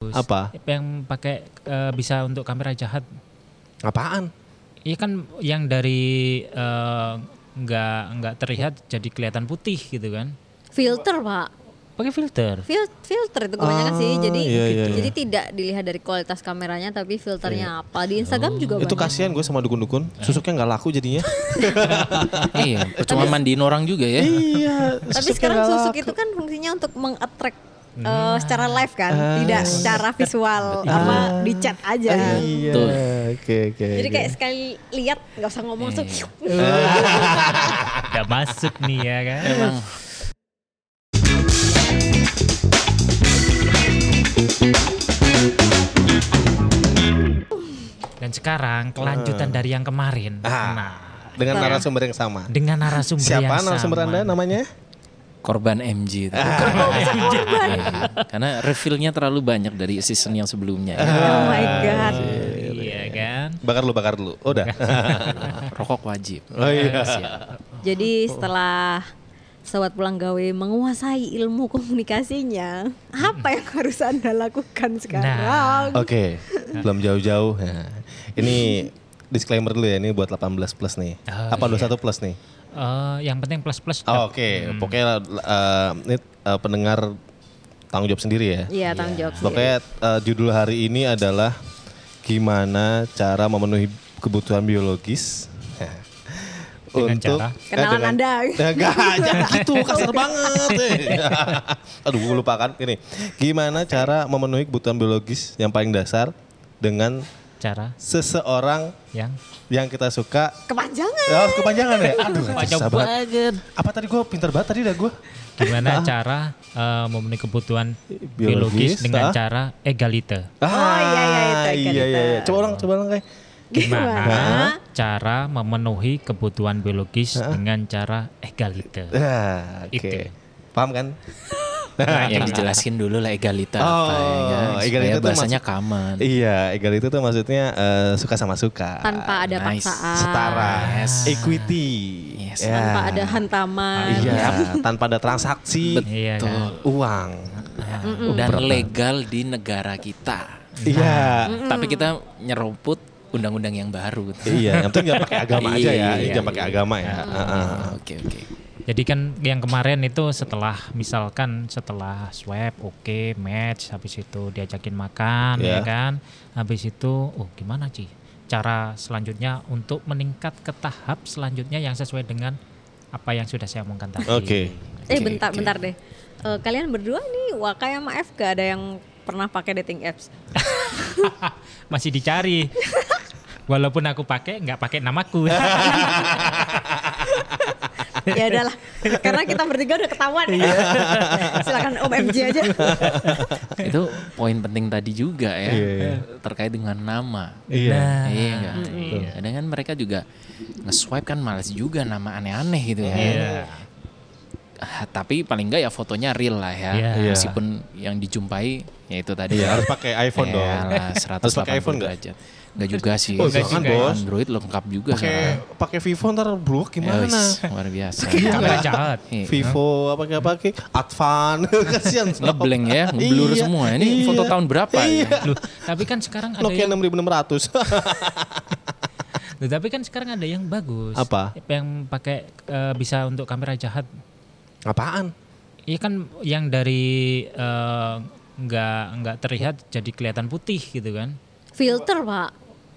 Apa? Yang pakai eh, bisa untuk kamera jahat. Apaan? Iya kan yang dari eh, nggak nggak terlihat jadi kelihatan putih gitu kan? Filter pak, Pakai filter. Fil- filter itu kebanyakan sih. Ah, Jadi iya, iya, jadi tidak dilihat dari kualitas kameranya, tapi filternya apa. Di Instagram juga Itu banyak. kasihan gue sama dukun-dukun. Susuknya nggak laku jadinya. iya, percuma mandiin orang juga ya. iya. Tapi sekarang susuk laku. itu kan fungsinya untuk meng-attract eh, secara live kan, tidak secara visual apa di chat aja. Iya. Betul. Oke oke. Jadi kayak sekali lihat nggak usah ngomong langsung. Udah masuk nih ya kan? Emang Dan sekarang kelanjutan dari yang kemarin. Ah. Nah, dengan narasumber yang sama. dengan narasumber Siapa yang narasumber sama. Anda namanya? Korban MG itu. Iya, Karena refillnya terlalu banyak dari season yang sebelumnya. ya. Oh my god. Iya kan? Bakar dulu, bakar dulu. Oh, udah. Rokok wajib. Oh iya. Jadi setelah sobat pulang gawe menguasai ilmu komunikasinya, apa yang harus anda lakukan sekarang? Oke, belum jauh-jauh. Nah, ini disclaimer dulu ya, ini buat 18 plus nih. Oh, Apa 21 plus nih? Eh, yang penting plus plus. Oh, Oke, pokoknya eh, ini eh, pendengar tanggung jawab sendiri ya. Iya tanggung jawab. sendiri. Pokoknya eh, judul hari ini adalah gimana cara memenuhi kebutuhan biologis Dengan untuk cara? eh, Kenalan dengan- Anda. Enggak, jangan gitu, kasar banget. eh. Aduh, gue lupa kan ini. Gimana cara memenuhi kebutuhan biologis yang paling dasar dengan Cara seseorang yang yang kita suka. Kepanjangan. Harus kepanjangan ya. Aduh, Panjang susah banget. Apa tadi gue pintar banget tadi dah gue. gimana cara eh, memenuhi kebutuhan Biologis, biologis, dengan ah. cara egalite. Ah, iya, iya, itu iya, iya, itu. iya. Coba ulang, coba ulang kayak. Gimana cara memenuhi kebutuhan biologis dengan cara egalite. Nah, oke. Itu. Paham kan? Nah, yang dijelasin dulu lah egalita apa ya Oh, kan. egalita Supaya tuh bahasanya maksud- common. Iya, egal itu tuh maksudnya eh, suka sama suka. Tanpa ada Nice. paksaan. setara, Yes. equity. Yes. Ya. Tanpa ada hantaman. Iya, tanpa ada transaksi Iya kan? uang. Dan legal di negara kita. Iya. Tapi kita nyeruput undang-undang yang baru. Iya, yang penting jangan pakai agama aja ya. Iya, jangan pakai iya. agama ya. Heeh. Oke oke. Jadi kan yang kemarin itu setelah misalkan setelah swab oke match habis itu diajakin makan Iya. ya kan. Habis itu oh gimana Ci? Cara selanjutnya untuk meningkat ke tahap selanjutnya yang sesuai dengan apa yang sudah saya omongkan tadi. Oke. Eh Oke, bentar, oke. bentar deh. Eh, kalian berdua nih Wakai sama F gak ada yang pernah pakai dating apps? Masih dicari. Walaupun aku pakai nggak pakai namaku. ya udahlah, karena kita bertiga udah ketahuan ya. Silakan Om MJ aja. Itu poin penting tadi juga ya. Iya, iya. Terkait dengan nama. Iya. Nah, iya kan? Kadang kan mereka juga nge-swipe kan males juga nama aneh-aneh gitu ya. Iya. Tapi paling enggak ya fotonya real lah ya. Iya. Iya. Meskipun yang dijumpai ya itu tadi. Iya, harus pakai iPhone dong. Yalah, Harus pakai iPhone derajat. Enggak juga sih. Oh, jangan, Android- Bos. Android lengkap juga Pakai sekarang. pakai Vivo ntar blok Ya, gimana? wis, luar biasa. Kamera jahat. Iya. Vivo apa kayak apa kayak Advan kasihan sob. Ngeblank ya, ngeblur Iya, semua. Ini iya. foto tahun berapa Iya. ya? Loh, tapi kan sekarang ada Nokia yang 6600. Loh, tapi kan sekarang ada yang bagus. Apa? Yang pakai eh, bisa untuk kamera jahat. Apaan? Iya kan yang dari eh, nggak nggak terlihat jadi kelihatan putih gitu kan? Filter pak,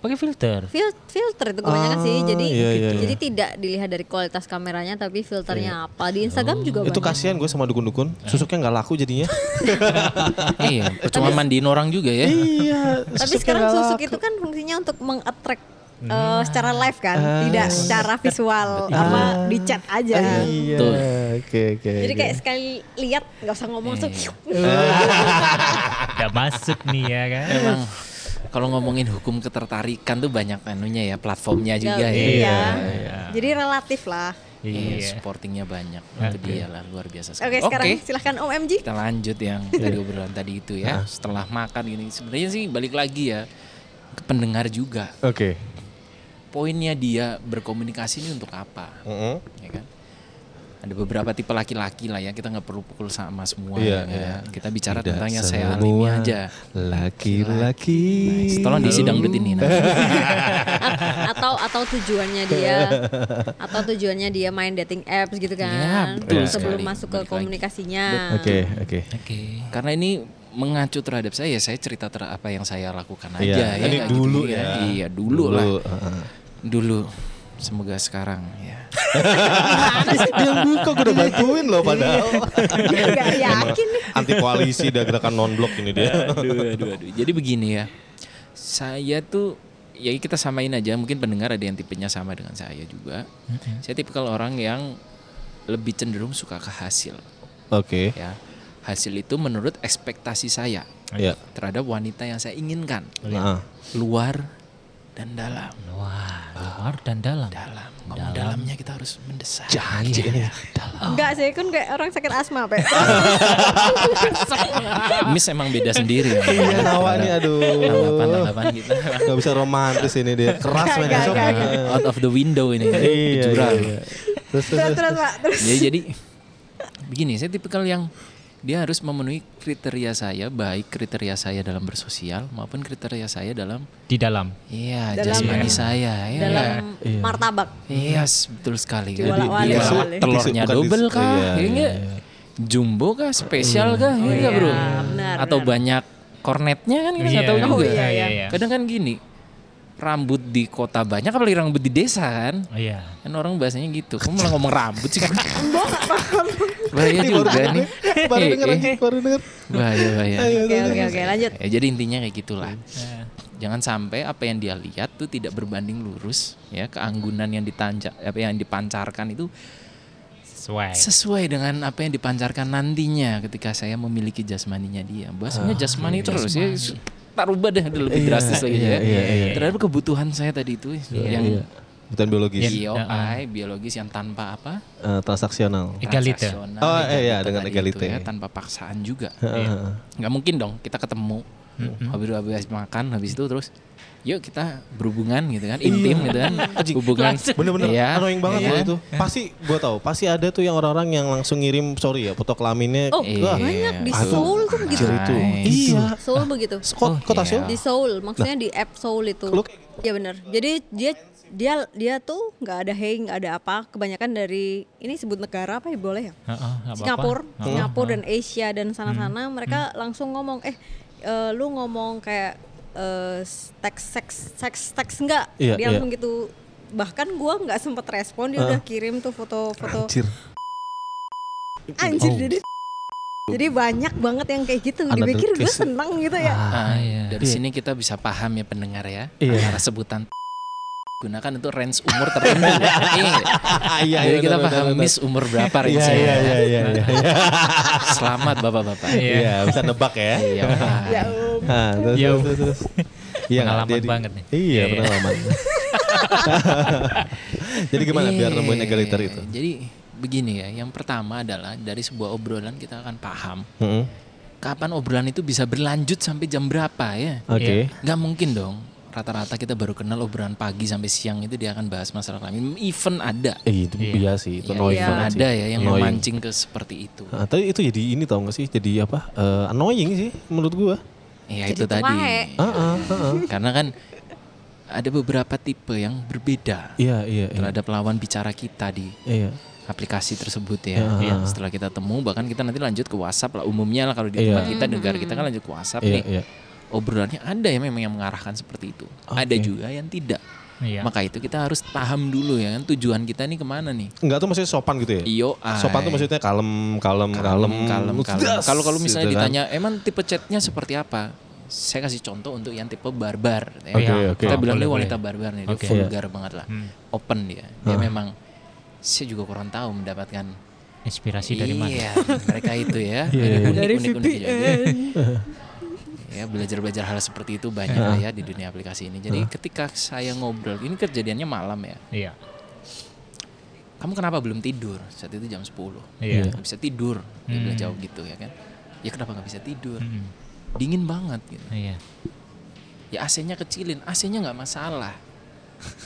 Pakai filter. Fil- filter itu kebanyakan sih. Ah, Jadi iya, iya, jadi tidak dilihat dari kualitas kameranya, tapi filternya apa. Di Instagram juga Itu banyak. kasihan gue sama dukun-dukun. Susuknya nggak laku jadinya. iya, percuma mandiin orang juga ya. iya. Tapi sekarang susuk itu kan fungsinya untuk meng-attract eh, secara live kan, tidak secara visual apa di chat aja. Iya. Betul. Oke oke. Jadi oke. kayak sekali lihat nggak usah ngomong langsung. Udah masuk nih ya kan? Emang kalau ngomongin hukum ketertarikan tuh banyak anunya ya, platformnya juga ya. Iya. Jadi relatif lah. Iya, Iya. supportingnya banyak. Itu dia lah luar biasa Oke, sekali. sekarang silahkan Om MJ. kita lanjut yang tadi obrolan tadi itu ya. Setelah makan gini, sebenarnya sih balik lagi ya ke pendengar juga. Oke. Poinnya dia berkomunikasi ini untuk apa? Heeh. Ya kan? ada beberapa tipe laki-laki lah ya kita nggak perlu pukul sama semua Iya, ya. iya. kita bicara Tidak tentang yang saya alami aja Laki-laki. tolong diisi dangdut ini nah. atau atau tujuannya dia atau tujuannya dia main dating apps gitu kan Ya, betul sebelum sekali. masuk ke Balik komunikasinya Oke, oke. Oke. karena ini mengacu terhadap saya saya cerita ter apa yang saya lakukan aja Iya, ya ini nggak dulu gitu ya. iya dulu, lah heeh. Dulu semoga sekarang ya Dia buka gue udah bantuin loh padahal. nggak yakin nih Anti koalisi dan gerakan non blok ini dia. aduh, aduh, aduh. Jadi begini ya, saya tuh ya kita samain aja. Mungkin pendengar ada yang tipenya sama dengan saya juga. Saya tipikal orang yang lebih cenderung suka ke hasil. Oke. Ya, hasil itu menurut ekspektasi saya Ya. terhadap wanita yang saya inginkan, Nah, luar dan dalam. Wah, luar dan dalam. Dalam, ngomong dalamnya kita harus mendesak. janji ini. Enggak sih kan kayak orang sakit asma Pe. Miss emang beda sendiri. Iya, Nawa nih aduh. Tanggapan-tanggapan kita Gak bisa romantis ini dia. Keras Iya, out of the window ini, iya, jurang. iya. Terus, terus, terus terus Pak terus ya jadi begini saya tipikal yang dia harus memenuhi kriteria saya baik kriteria saya dalam bersosial maupun kriteria saya dalam Di dalam. iya Dalam- jasmani saya ya dalam Iya. martabak. Yes betul sekali. Di walak-walik Dia telurnya double kah? iya, ya iya, enggak? jumbo kah? Spesial kah? Ya enggak, bro? Iya, benar, atau benar. banyak kornetnya kan kita nggak tahu Oh, juga iya, iya. kadang kan gini rambut di kota banyak apalagi rambut di desa kan? Oh, iya. kan orang bahasanya gitu. Kamu malah ngomong rambut sih kan? Bahaya juga nih. Baru denger Eh, baru denger. bahaya bahaya. Oke oke oke. Lanjut. Ya, jadi intinya kayak gitulah. Jangan sampai apa yang dia lihat tuh tidak berbanding lurus ya. Keanggunan yang ditanjak apa yang dipancarkan itu Sesuai. sesuai dengan apa yang dipancarkan nantinya ketika saya memiliki jasmaninya dia. Bahasanya jasmani terus ya tak rubah deh udah lebih Iya, drastis lagi iya, ya iya, iya. terhadap kebutuhan saya tadi itu yang Iya. Bukan biologis. BOI biologis yang tanpa apa Eh, transaksional. Egalite. transaksional, Oh, iya, dengan tadi egalite. itu ya, tanpa paksaan juga Heeh. nggak mungkin dong kita ketemu habis habis makan habis itu terus yuk kita berhubungan gitu kan intim gitu kan hubungan Bener-bener Iya, annoying banget iya. loh itu. Pasti gue tahu, pasti ada tuh yang orang-orang yang langsung ngirim sorry ya foto kelaminnya. oh Wah, banyak di Aduh, Seoul tuh begitu anjir itu. Iya. Seoul begitu Kota, kota iya. Seoul. di Seoul maksudnya di app Seoul itu Iya benar jadi dia dia dia tuh nggak ada hey nggak ada apa kebanyakan dari ini sebut negara apa ya boleh ya Heeh, nggak apa-apa. Singapura, Singapura heeh. dan Asia dan sana-sana mereka langsung ngomong eh eh, lu ngomong kayak eh, teks seks seks teks enggak Iya, dia iya. langsung gitu bahkan gua nggak sempet respon dia udah kirim tuh foto-foto Anjir. anjir Oh. jadi jadi banyak banget yang kayak gitu Another dipikir gue seneng gitu ya Ah, iya. dari sini kita bisa paham ya pendengar ya Iya. sebutan gunakan untuk range umur tertentu Iya. Iya, Jadi kita paham miss umur berapa Iya, range iya, iya, iya, iya. selamat bapak-bapak Iya. Iya, bisa nebak ya. Iya, ya Nah, terus, Ya, terus, terus, terus. Iya? Pengalaman Jadi- banget nih. Iya, Iya. pengalaman. Jadi gimana biar Iya, nemuin egaliter itu? Jadi begini ya, yang pertama adalah dari sebuah obrolan kita akan paham Heeh. kapan obrolan itu bisa berlanjut sampai jam berapa ya. Oke. Nggak mungkin dong. Rata-rata kita baru kenal obrolan pagi sampai siang itu dia akan bahas masalah kelamin. Even ada. Eh, itu Iya. iya sih, itu Ya, annoying Iya. banget sih. ada ya yang Annoying. memancing ke seperti itu. Nah, tapi itu jadi ini tau gak sih? Jadi apa? eh, annoying sih menurut gua. Ya Jadi itu tadi. tuae. Heeh, heeh. Karena kan ada beberapa tipe yang berbeda Iya, iya, iya. terhadap lawan bicara kita di Iya. aplikasi tersebut ya. Iya. Setelah kita temu bahkan kita nanti lanjut ke WhatsApp lah umumnya lah kalau di Iya. tempat kita negara kita kan lanjut ke WhatsApp Iya, nih. iya. Obrolannya ada ya memang yang mengarahkan seperti itu. Ada Oke. juga yang tidak. Iya. Maka itu kita harus paham dulu ya kan tujuan kita nih ke mana nih. Enggak tuh maksudnya sopan gitu ya? Iyo, Sopan tuh maksudnya kalem, kalem, kalem, kalem, Kalau kalau misalnya gitu kan. ditanya, emang tipe chatnya seperti apa? Saya kasih contoh untuk yang tipe barbar. ya. Iya. oke. Kita Oh, bilang boleh, dia wanita boleh. barbar nih, dia Oke. vulgar banget lah, Hmm. open dia. Dia memang saya juga kurang tahu mendapatkan Inspirasi dari mana? Iya, mereka itu ya. Iya, iya. Unik, dari unik, unik aja. Ya belajar-belajar hal seperti itu banyak lah ya di dunia aplikasi ini. Jadi ketika saya ngobrol, ini kejadiannya malam ya. Iya. Kamu kenapa belum tidur? Saat itu jam 10. Iya. Nggak bisa tidur. Dia bilang Hmm. jawab gitu ya kan. Ya kenapa nggak bisa tidur? Mm-mm. Dingin banget gitu. Iya. Ya AC-nya kecilin, AC-nya nggak masalah.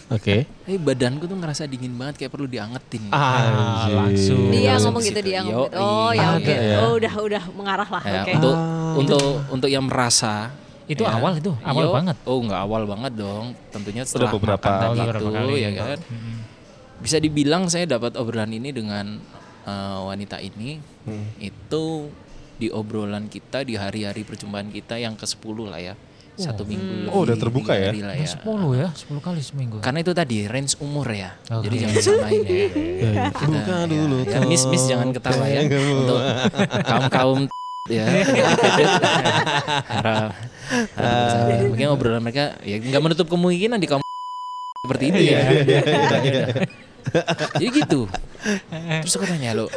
Oke. Tapi badanku tuh ngerasa dingin banget kayak perlu diangetin. Ah, langsung. Dia Langsung ngomong gitu dia ngomong gitu. Oh ya iya. oke. Ada ya? Oh udah udah mengarah lah. Ya, Oke. untuk Ah. Untuk untuk yang merasa Itu ya. awal itu, awal Yo, banget. Oh nggak awal banget dong. Tentunya setelah beberapa- makan tadi Oh, itu, beberapa kali. ya kan. Mm-mm. Bisa dibilang saya dapat obrolan ini dengan eh, wanita ini Hmm. itu di obrolan kita di hari-hari perjumpaan kita yang ke 10 lah ya. Satu minggu Oh, udah terbuka ya? lah Nah, ya. 10 ya, 10 kali seminggu. Karena itu tadi range umur ya. Oke. Jadi jangan disamain ya. Ya, ya. Buka ya, dulu ya, miss miss jangan ketawa ya. Untuk kaum kaum ya. Harap- harap bersabar. Mungkin obrolan mereka ya nggak menutup kemungkinan di kaum seperti itu ya. Jadi gitu. Terus aku tanya lo,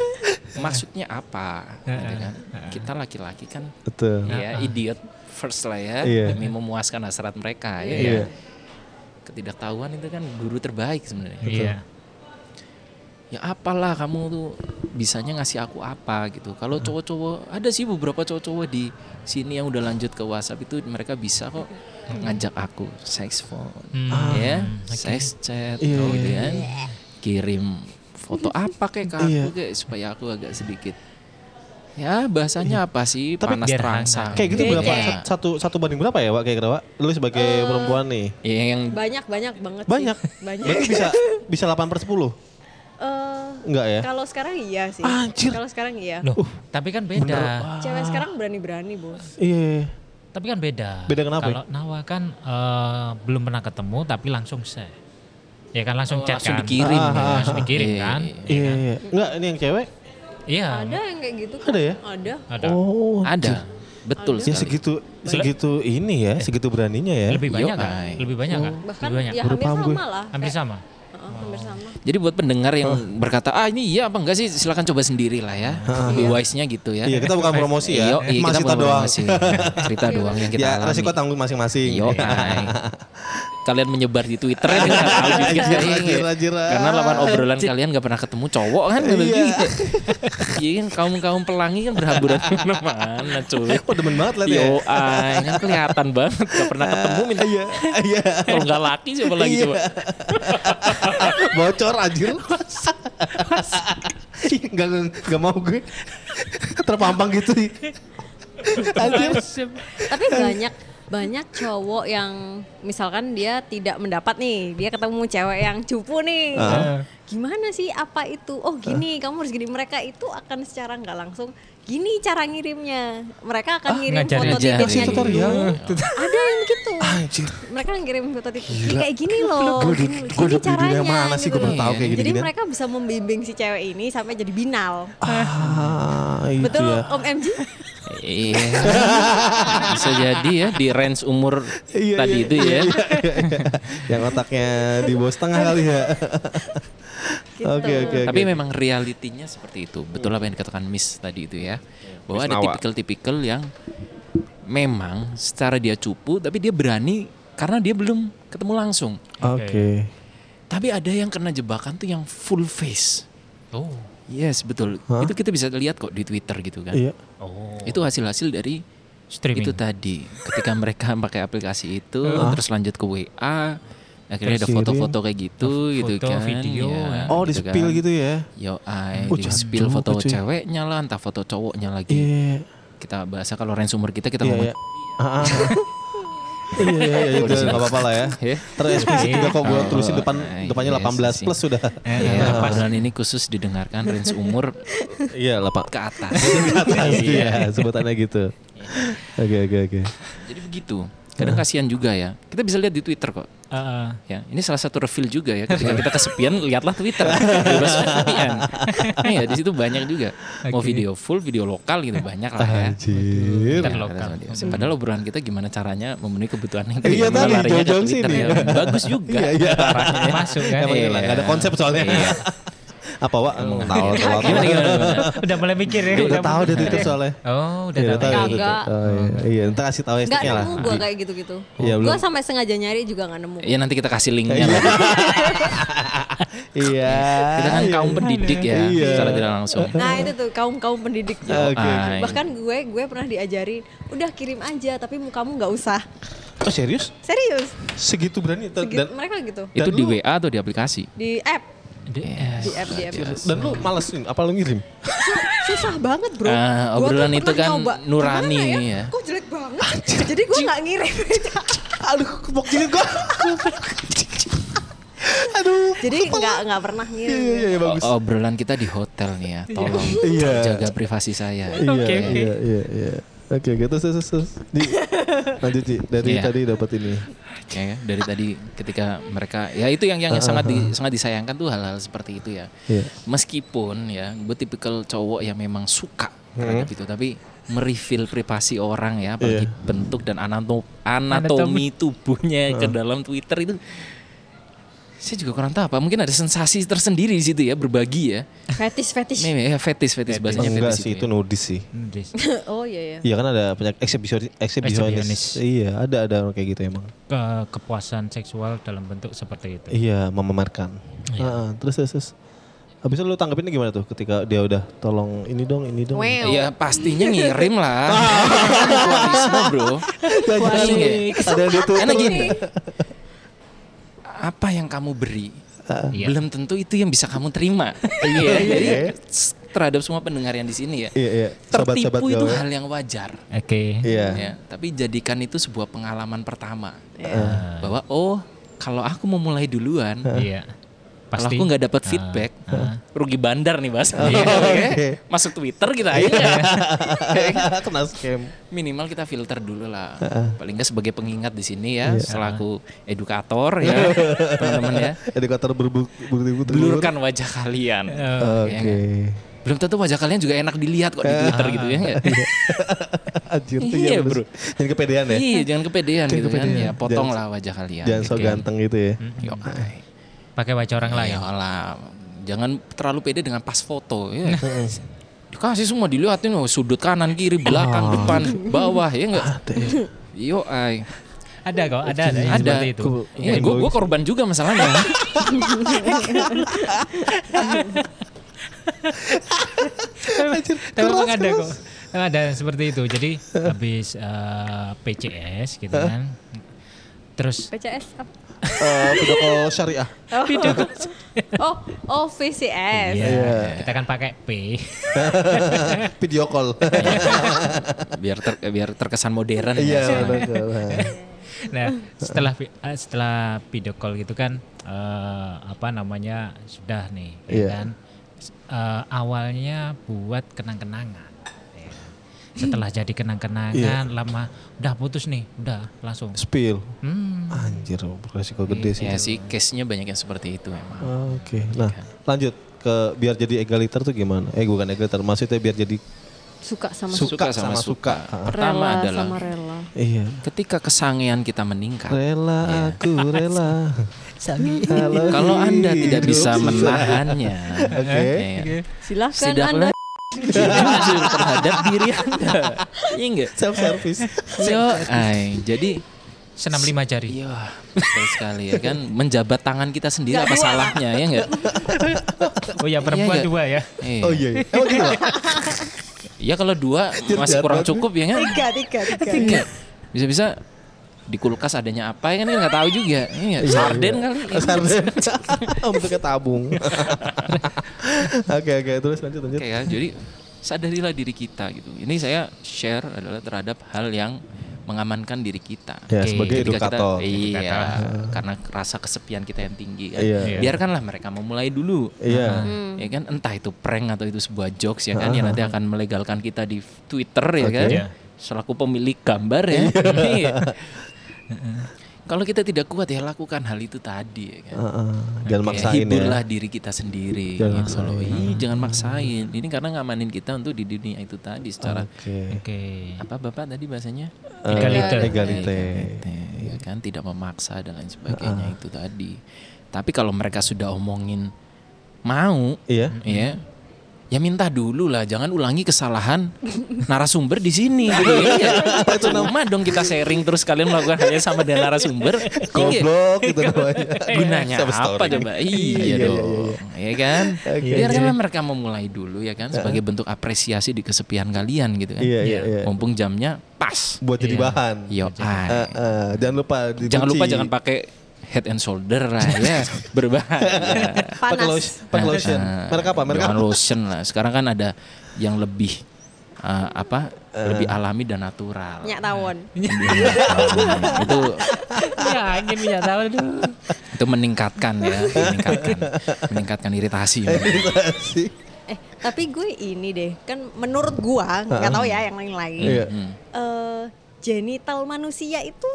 maksudnya apa? Gitu kan. Kita laki-laki kan Betul. ya idiot first lah ya Iya. demi memuaskan hasrat mereka ya. Iya. ya. Ketidaktahuan itu kan guru terbaik sebenarnya. Iya. Ya apalah kamu tuh bisanya ngasih aku apa gitu kalau cowok-cowok ada sih beberapa cowok-cowok di sini yang udah lanjut ke WhatsApp itu mereka bisa kok ngajak aku sex phone Hmm, ya oke. sex chat Iya, gitu iya, kan kirim foto apa kayak ke Iya. aku kayak supaya aku agak sedikit ya bahasanya apa sih Tapi panas terangsang Kayak gitu berapa? Sat- Satu satu banding berapa ya, Wak? Kayak berapa? Lu sebagai perempuan nih. Ya, yang Banyak banyak banget Banyak. sih. Banyak. Berarti bisa bisa 8 per 10? Eh, Enggak ya? kalau sekarang iya sih. Anjir. Kalau sekarang iya. Loh, tapi kan beda. Cewek sekarang berani-berani, Bos. Iya. Tapi kan beda. Beda kenapa? Kalau Nawa kan eh, belum pernah ketemu tapi langsung share. Ya kan langsung Oh, chat langsung kan. dikirim Ah, ya. langsung dikirim Iya, kan. iya, Iya, iya. Enggak, ini yang cewek? Iya. Ada yang kayak gitu kok. Ada ya? Ada. Ada. Oh. ada betul Ya sekali. segitu segitu ini ya, segitu beraninya ya. Lebih banyak Yo, kan? Lebih banyak kan? Bahkan Lebih banyak. ya hampir sama lah. Hampir sama. Hampir sama. Jadi buat pendengar yang berkata ah ini iya apa enggak sih silakan coba sendiri lah ya. Lebih wise-nya gitu ya. Iya, kita bukan promosi ya. Iya, iya, kita Masih bukan doang. promosi. Cerita doang yang kita ya, alami. resiko tanggung masing-masing. Yo. Kalian menyebar di Twitter ya nggak tahu juga Anjir, anjir, anjir. Karena lawan obrolan kalian nggak pernah ketemu cowok kan gitu. Iya. Iya kan kaum kaum pelangi kan berhamburan mana cuy. Oh, demen banget liat ya. Yo, ay, kan kelihatan banget gak pernah ketemu minta Iya, iya. kalau nggak laki siapa lagi Iya. coba. Bocor anjir. Enggak enggak mau gue. Terpampang gitu. Anjir. Tapi banyak banyak cowok yang misalkan dia tidak mendapat nih, dia ketemu cewek yang cupu nih. Ah. Gimana sih apa itu? Oh gini, kamu harus gini. Mereka itu akan secara nggak langsung gini cara ngirimnya. Mereka akan ngirim ngajarin. foto titiknya dulu. Ada yang gitu. Anjir. Mereka ngirim foto titik kayak gini loh. Gue Gini, gue gini dunia mana sih gue gitu tahu kayak Jadi gini-gini. mereka bisa membimbing si cewek ini sampai jadi binal. Ah, Betul ya. Om MG? Iya. Bisa jadi ya di range umur Iya, tadi iya, itu iya, ya. iya, iya. Yang otaknya di bawah setengah kali ya. Gitu. Oke oke oke. Tapi memang realitinya seperti itu. Betul apa yang dikatakan Miss tadi itu ya. Bahwa Miss ada tipikal-tipikal yang memang secara dia cupu tapi dia berani karena dia belum ketemu langsung. Oke. Tapi ada yang kena jebakan tuh yang full face. Oh. Yes, betul. Hah? Itu kita bisa lihat kok di Twitter gitu kan. Iya. Oh. Itu hasil-hasil dari Streaming. itu tadi. Ketika mereka pakai aplikasi itu terus lanjut ke WA, akhirnya ada foto-foto kayak gitu gitu Foto, kan. video, ya, Oh, di gitu spill kan. gitu ya. Yo, ay, Oh, di spill foto cuy. ceweknya lah, entah foto cowoknya lagi. Iya. Kita bahasa kalau range umur kita kita Iya, ngomong iya. Ah, ah. Iya, iya, iya, itu nggak apa-apa lah ya. ya. Terus eksplisit juga kok gue Oh, tulisin depan eh, depannya yes, 18 sih. plus sudah. Ya, obrolan ini khusus didengarkan range umur Iya, 8 ke atas. atas ya, sebutannya gitu. Oke, oke, oke. Jadi begitu. Kadang kasihan juga ya. Kita bisa lihat di Twitter kok. Heeh. Ya, ini salah satu reveal juga ya. Ketika kita kesepian, lihatlah Twitter. Bebas kesepian. Iya, di situ banyak juga. Mau Oke. video full, video lokal gitu banyak lah ya. Anjir. Twitter Ya, lokal. dia. Padahal obrolan kita gimana caranya memenuhi kebutuhan yang Iya, tadi, jauh-jauh sini. ya. Bagus juga. Iya, iya. Masuk kan? Emang Iya. ada konsep soalnya. Iya. Apa, Wak? Tahu, tahu, tahu. Gimana, gimana, gimana? Udah mulai mikir ya. Udah tahu deh Twitter soalnya. Oh, udah Iya, tahu. Kagak. tahu. Oh, iya. Iya, ntar kasih tahu Nggak hashtagnya lah. nemu gue kayak gitu-gitu. Iya, belum. Gue sampai sengaja nyari juga nggak nemu. Ya nanti kita kasih linknya. lah. Iya. Kita kan iya. kaum pendidik ya, Iya. secara tidak langsung. Nah itu tuh kaum kaum pendidik. Bahkan gue gue pernah diajarin, udah kirim aja tapi mukamu nggak usah Oh serius? Serius. Segitu berani? Dan, Segitu, dan, mereka gitu. Itu Dan di lu- WA atau di aplikasi? Di app, Di app, di app. dan lu malesin? Apa lu ngirim? Susah banget bro. Tuh obrolan itu kan nyoba. nurani Gimana ya. Kok jelek banget. Jadi gue nggak ngirim. Aduh, kebok jilid gua. Aduh. Jadi nggak nggak pernah Iya, iya, ngirim. iya, bagus. O- obrolan kita di hotel nih ya. Tolong Iya. jaga privasi saya. Iya, Oke, oke. iya, iya, iya. Oke, oke, terus, terus, terus. Di, lanjut, Ci. Dari Iya. tadi dapat ini. Ya, dari tadi ketika mereka ya itu yang yang sangat di- sangat disayangkan tuh hal-hal seperti itu ya. Iya. Meskipun ya gue tipikal cowok yang memang suka terhadap itu tapi mereveal privasi orang ya apalagi Iya. bentuk dan anato- anatomi tubuhnya ke dalam Twitter itu saya juga kurang tahu apa mungkin ada sensasi tersendiri di situ ya berbagi ya Fetis fetis. Nih, ya fetis fetis bahasanya Enggak fetis sih, itu ya. nudis sih. Nudis. oh iya ya. Iya kan ada banyak eksibisionis, eksibisionis. Iya, ada ada orang kayak gitu emang. Ke- kepuasan seksual dalam bentuk seperti itu. Iya, memamerkan. Heeh, terus terus. terus. Habis itu lu tanggepinnya gimana tuh ketika dia udah tolong ini dong, ini dong. Wow. Ya pastinya ngirim lah. Mutualisme bro. Iya. ada di Twitter. Karena gini. Apa yang kamu beri Iya. belum tentu itu yang bisa kamu terima. Iya. Jadi s- terhadap semua pendengar yang di sini ya. Iya, iya. Sobat-sobat Tertipu itu gawe. hal yang wajar. Oke. Iya. Ya, tapi jadikan itu sebuah pengalaman pertama. Iya. Bahwa oh, kalau aku mau mulai duluan, Iya. Pasti. aku nggak dapat Ah, feedback, ah. rugi bandar nih Bas. Iya, Oke. oke. Masuk Twitter kita aja. Kena scam. minimal kita filter dulu lah. Paling nggak sebagai pengingat di sini ya, selaku edukator ya, teman-teman ya. Edukator berbukti-bukti. Blurkan wajah kalian. Oke. Ya Belum tentu wajah kalian juga enak dilihat kok di Twitter gitu ya nggak? Anjir, Iya, bener. bro. Jangan kepedean ya. Iya, jangan kepedean Jangan gitu kan. kepedean. Ya potonglah wajah kalian. Jangan so gitu. ganteng gitu ya. Yo, ay. Pakai wajah orang lain. Iyalah. Jangan terlalu pede dengan pas foto ya. Dikasih semua dilihatin oh, sudut kanan, kiri, belakang, depan, bawah ya enggak? Yo, ay. Ada kok, ada ada yang Ada. seperti itu. Iya, gue gua korban juga masalahnya. Tapi memang ada kok. Ada seperti itu. Jadi habis eh, PCS gitu kan. Terus PCS apa? Eh, video call syariah. Oh. oh, oh VCS. Iya, kita kan pakai P. Video call. biar ter- biar terkesan modern Iya, ya. betul. Nah, setelah eh, setelah video call gitu kan eh, apa namanya sudah nih, ya Iya. kan. Eh, awalnya buat kenang-kenangan. Ya. Setelah jadi kenang-kenangan, lama udah putus nih, udah langsung. Spill. Hmm, Anjir, resiko gede sih. Ya sih, case-nya banyak yang seperti itu memang. Oke. Nah, lanjut ke biar jadi egaliter tuh gimana? Eh bukan egaliter, maksudnya biar jadi Suka sama suka, Suka sama sama suka. suka. Ah, Pertama rela adalah sama rela. Iya. ketika kesangean kita meningkat. Rela aku rela. Kalau Anda tidak bisa menahannya, Oke. ya, Silahkan setidaknya Anda. Jujur terhadap diri Anda. Iya enggak? Self service. Yo, ay, jadi senam lima jari. Iya, betul sekali ya kan menjabat tangan kita sendiri apa salahnya ya enggak? Oh ya perempuan Iya, dua ya. Iya. Oh iya. iya. Emang gitu. Ya kalau dua masih kurang cukup ya kan? Tiga, tiga, tiga. Iya. Bisa-bisa di kulkas adanya apa ya kan nggak tahu juga. Iya, sarden kali. Sarden. Bentuknya tabung. Oke oke terus lanjut lanjut. Oke ya, jadi sadarilah diri kita gitu. Ini saya share adalah terhadap hal yang mengamankan diri kita. Ya Oke, sebagai Ketika edukator. Kita, iya, Edukator. karena rasa kesepian kita yang tinggi kan. Iya. Biarkanlah mereka memulai dulu. Iya. Ya kan entah itu prank atau itu sebuah jokes ya kan yang nanti akan melegalkan kita di Twitter ya Oke. kan. Iya. Selaku pemilik gambar ya. Kalau kita tidak kuat ya lakukan hal itu tadi ya kan. Heeh. Jangan Ya, maksain hiburlah ya. diri kita sendiri Jangan gitu loh. maksain. Ih, jangan maksain. Ini karena ngamanin kita untuk di dunia itu tadi secara Oke. Oke. apa Bapak tadi bahasanya? Eh. Egalite. Egalite, ya kan tidak memaksa dan lain sebagainya itu tadi. Tapi kalau mereka sudah omongin mau Iya. ya ya minta dulu lah, jangan ulangi kesalahan narasumber di sini. gitu. Iya. Cuma dong kita sharing terus kalian melakukan halnya sama dengan narasumber. Iya. Goblok gitu namanya. Gunanya apa coba? Iya, Iya, iya, dong. Iya kan? Biarkanlah mereka memulai dulu ya kan sebagai bentuk apresiasi di kesepian kalian gitu kan. Iya, iya, iya. Mumpung jamnya pas. Buat jadi Iya. bahan. Yo, jangan lupa. Jangan lupa jangan pakai head and shoulder lah ya. Berbahaya. pakai Panas. lotion. Pakai lotion. Nah, Merek apa? Merek apa? lotion lah. Sekarang kan ada yang lebih eh, apa? lebih alami dan natural. Nyak tawon. itu ya angin minyak tahu itu. itu meningkatkan ya, meningkatkan meningkatkan iritasi. Sih. Eh, tapi gue ini deh, kan menurut gua nggak tahu ya yang lain-lain. Iya. Hmm. eh genital manusia itu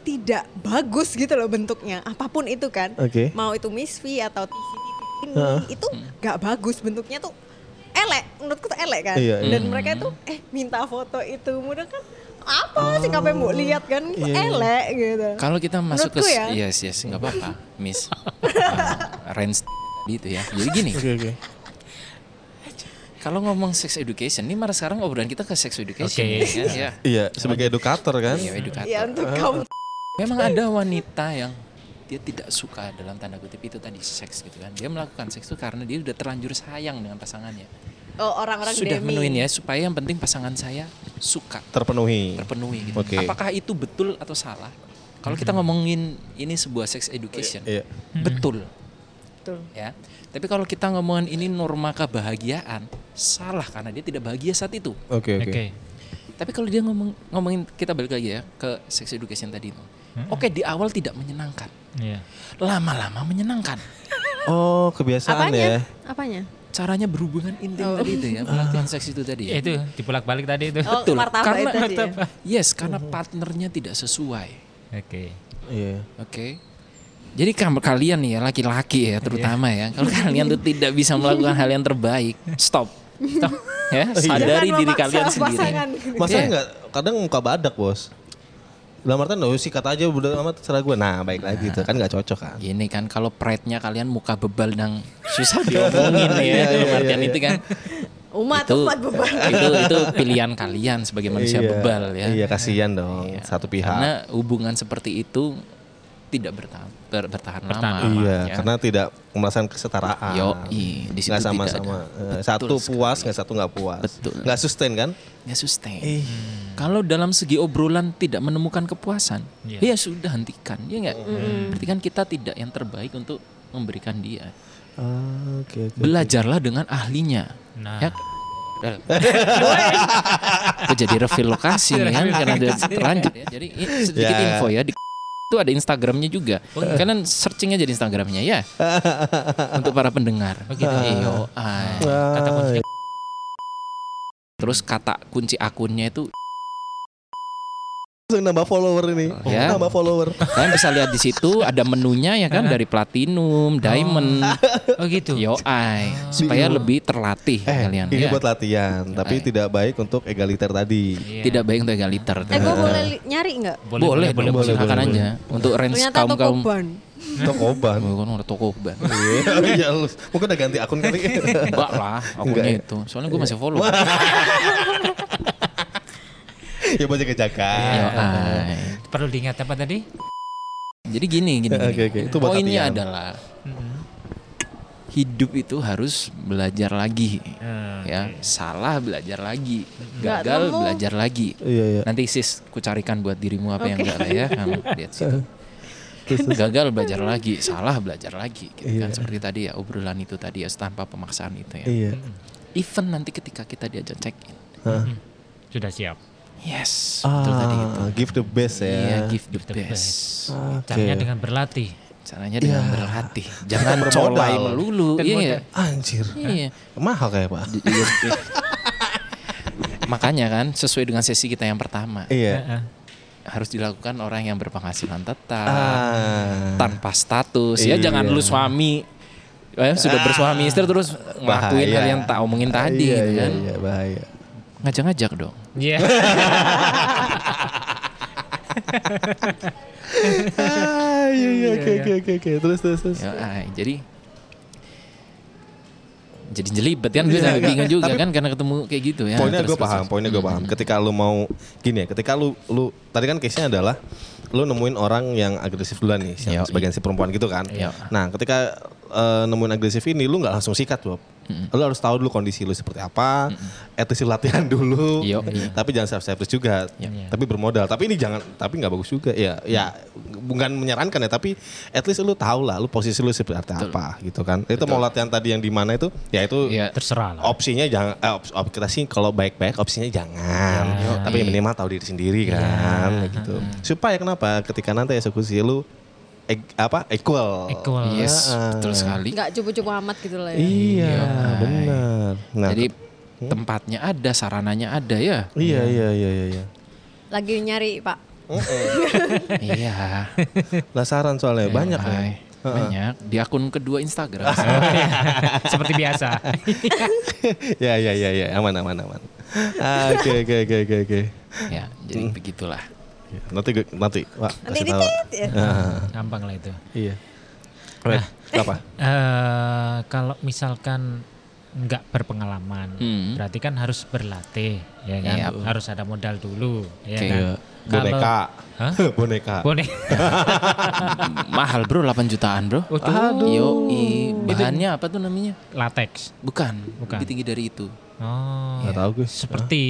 tidak bagus gitu loh bentuknya apa pun itu kan Oke. mau itu misfi atau tisi ini itu nggak bagus bentuknya tuh elek menurutku tuh elek kan Iya, iya. dan mereka itu eh minta foto itu mudah kan apa sih ngapain mau lihat kan Iya, iya. elek gitu Kalau kita masuk ke Menurutku ya. yes yes nggak apa-apa, Miss. Uh, range gitu ya. Jadi gini, Oke, oke. kalau ngomong sex education, ini malah sekarang obrolan kita ke sex education Oke. ya kan? Ya, Iya, sebagai edukator kan. ya edukator. ya untuk kaum Memang ada wanita yang dia tidak suka dalam tanda kutip itu tadi seks gitu kan. Dia melakukan seks itu karena dia sudah terlanjur sayang dengan pasangannya. oh, orang-orang Sudah demi menuin ya supaya yang penting pasangan saya suka, Terpenuhi. terpenuhi gitu. Oke. Apakah itu betul atau salah? Kalau kita ngomongin ini sebuah sex education, Iya. betul Betul. ya. Tapi kalau kita ngomongin ini norma kebahagiaan, salah karena dia tidak bahagia saat itu. Oke, Oke. oke. Tapi kalau dia ngomong ngomongin kita balik lagi ya ke sex education tadi itu. Oke, di awal tidak menyenangkan. Iya. Lama-lama menyenangkan. Oh, kebiasaan apanya ya. apanya Caranya berhubungan intim Oh. tadi itu ya, melakukan seks itu tadi ya. Itu dipulak-balik tadi itu. oh Betul. martabak Karena- itu tadi ya. Yes, karena partnernya tidak sesuai. Oke. Iya. Oke. Jadi kamu kalian nih ya laki-laki ya terutama ya, kalau kalian tuh tidak bisa melakukan hal yang terbaik, stop. Stop. ya, sadari Jangan diri memaksa kalian sendiri. Masa Iya. enggak kadang muka badak, Bos. Dalam artian oh sikat aja udah amat terserah gue. Nah, baik lagi tuh kan nggak cocok kan. Gini kan kalau pride-nya kalian muka bebal dan susah diomongin ya Iya, dalam iya, artian iya, itu kan. umat itu, umat beban itu itu pilihan kalian sebagai manusia Iya. bebal ya. Iya, kasihan dong Iya. satu pihak. Karena hubungan seperti itu tidak bertahan ber- bertahan Bertahan lama. iya, ya. karena tidak merasakan kesetaraan. Yo, di situ sama-sama. ada. Eh, Satu Betul puas, sekali. nggak satu nggak puas. Betul. Nggak sustain kan? nggak sustain. Ih. Kalau dalam segi obrolan tidak menemukan kepuasan, Iya. ya sudah hentikan, ya nggak. Berarti kan kita tidak yang terbaik untuk memberikan dia. Ah, Oke, oke. Belajarlah dengan ahlinya. Nah. Ya. Aku jadi reveal lokasi nih kan karena ada terlanjut ya. Jadi ini sedikit Ya. info ya di itu ada Instagramnya juga. Kalian searching aja di Instagramnya ya. Untuk para pendengar. Oh gitu. Iyo, ay. Kata kuncinya Terus kata kunci akunnya itu Langsung nambah follower ini. Ya. Nambah follower. kalian bisa lihat di situ ada menunya ya kan dari platinum, diamond, Oh gitu. yo ay supaya lebih terlatih Eh, kalian ini ya. buat latihan, tapi tidak baik untuk egaliter tadi. Iya. Tidak baik untuk egaliter. eh gue boleh nyari nggak boleh, boleh, boleh, boleh, silakan boleh. aja untuk range ternyata kaum toko kaum ban Tokoban. Bukan ada toko ban. Iya, lu. Mungkin udah ganti akun kali. Enggak lah, akunnya Enggak itu. Soalnya gue masih follow. ya buat. Yo, ay. Perlu diingat apa tadi? Jadi gini, gini, gini. Oke, oke. Itu buat Poinnya latihan. adalah hidup itu harus belajar lagi. Eh, Ya, salah belajar lagi, Nggak gagal nemu. belajar lagi. Iya, iya. Nanti sis, ku carikan buat dirimu apa yang Oke. enggak lah ya, kamu lihat situ. Gagal belajar lagi, salah belajar lagi, gitu kan Iya. seperti tadi ya obrolan itu tadi ya tanpa pemaksaan itu ya. Iya. Even nanti ketika kita diajak check in, Hah. Sudah siap. Yes, betul tadi itu. Ah, give the best ya. Iya, give the Give the best. best. Oke. Caranya dengan berlatih. Caranya dengan Iya. berlatih, jangan Bermodal. colai melulu. Iya, modal. Anjir. iya. Mahal kayak Pak. Iya, iya. Makanya kan sesuai dengan sesi kita yang pertama Iya. Harus dilakukan orang yang berpenghasilan tetap Ah. tanpa status ya Iya. jangan lu suami eh, sudah bersuami istri terus ngelakuin Bahaya. hal yang tak omongin tadi Iya, gitu iya, kan Iya, bahaya. ngajak-ngajak dong Iya. Ah, iya, iya, oke, oke, oke, oke. Terus, terus, terus. ya, ay, jadi jadi jelibet kan bisa bingung juga kan karena ketemu kayak gitu ya. poinnya gue paham, poinnya gue paham. Ketika lu mau gini ya, ketika lu lu tadi kan case-nya adalah lu nemuin orang yang agresif duluan nih, sebagian si perempuan gitu kan. Iya. Nah, ketika eh, nemuin agresif ini lu nggak langsung sikat, Bob. Lu harus tahu dulu kondisi lu seperti apa, etis latihan dulu. Yoi. Tapi jangan self-service juga. Iya. Tapi bermodal. Tapi ini jangan tapi nggak bagus juga. Ya, ya bukan menyarankan ya, tapi at least lu tahu lah lu posisi lu seperti apa gitu kan. Itu mau latihan tadi yang di mana itu, ya itu Iya. Terserah lah. opsinya jangan eh, op- op- kita sih kalau baik-baik opsinya jangan tapi minimal tahu diri sendiri kan gitu supaya kenapa ketika nanti eksekusi lu eg- apa equal Equal. Yes, betul sekali. Nggak cupu-cupu amat gitu lah ya. iya benar nah Jadi tempatnya ada, sarananya ada ya. iya iya iya iya iya Lagi nyari Pak. iya. Lasaran soalnya banyak ya. Banyak di akun kedua Instagram. Seperti biasa. ya ya ya ya aman aman aman Ah, oke oke oke oke oke ya, jadi begitulah. Nanti gue- nanti Nanti kasih tahu ditit ya. Ah, Gampang lah itu. iya Wait, apa eh kalau misalkan nggak berpengalaman, Hmm. berarti kan harus berlatih, ya kan? Iya. Harus ada modal dulu, ya Oke. kan? boneka Hah? boneka Boneka. Mahal bro, 8 jutaan bro. Waduh. Yo, bahannya apa tuh namanya? Latex. Bukan, Bukan. lebih tinggi dari itu. Oh. nggak tahu gue Seperti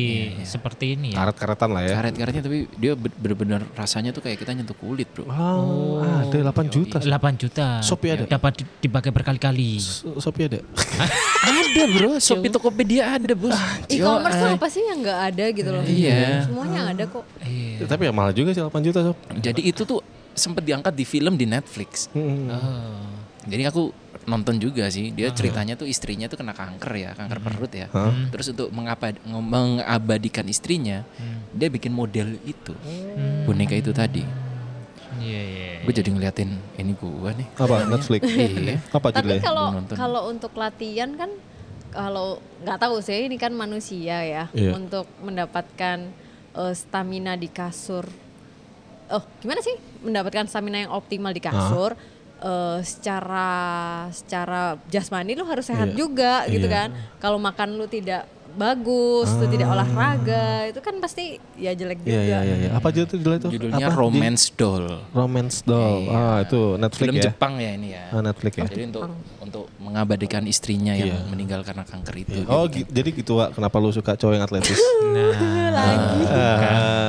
seperti ini ya. karet-karetan lah ya Karet-karetnya tapi dia be- bener-bener rasanya tuh kayak kita nyentuh kulit bro. Wow, ada 8 juta. 8 juta. Shopee ada? Dapat di- dipakai berkali-kali. Shopee ada. ada bro, Shopee Tokopedia ada bos. E-commerce tuh apa sih yang nggak ada gitu loh? Iya. Semuanya ada kok. Iya. Tapi ya mahal juga sih 8 juta, Sob. Jadi itu tuh sempat diangkat di film di Netflix. Hmm. Oh. Jadi aku nonton juga sih. Dia ceritanya tuh istrinya tuh kena kanker ya, kanker perut ya. Terus untuk mengapa mengabadikan istrinya, dia bikin model itu. Boneka itu tadi. Iya, iya. Gue jadi ngeliatin ini gua nih. Apa? Netflix. Iya. Apa Tapi kalau kalau untuk latihan kan kalau nggak tahu sih ini kan manusia ya Iya. untuk mendapatkan eh, stamina di kasur. Oh gimana sih mendapatkan stamina yang optimal di kasur? Eh, secara secara jasmani lu harus sehat Iya. juga gitu Iya. kan. Kalau makan lu tidak bagus, lu tidak olahraga, itu kan pasti ya jelek juga. Iya, iya, iya. iya. Apa judul judulnya itu? Judulnya Apa? Romance Doll. Romance Doll. Iya. Ah, itu Netflix Film ya. Jepang ya ini ya. Ah, Netflix ya. Jadi untuk untuk mengabadikan istrinya yang Iya. meninggal karena kanker itu. Oh, gi- jadi gitu, Wak. Kenapa lu suka cowok yang atletis? Nah,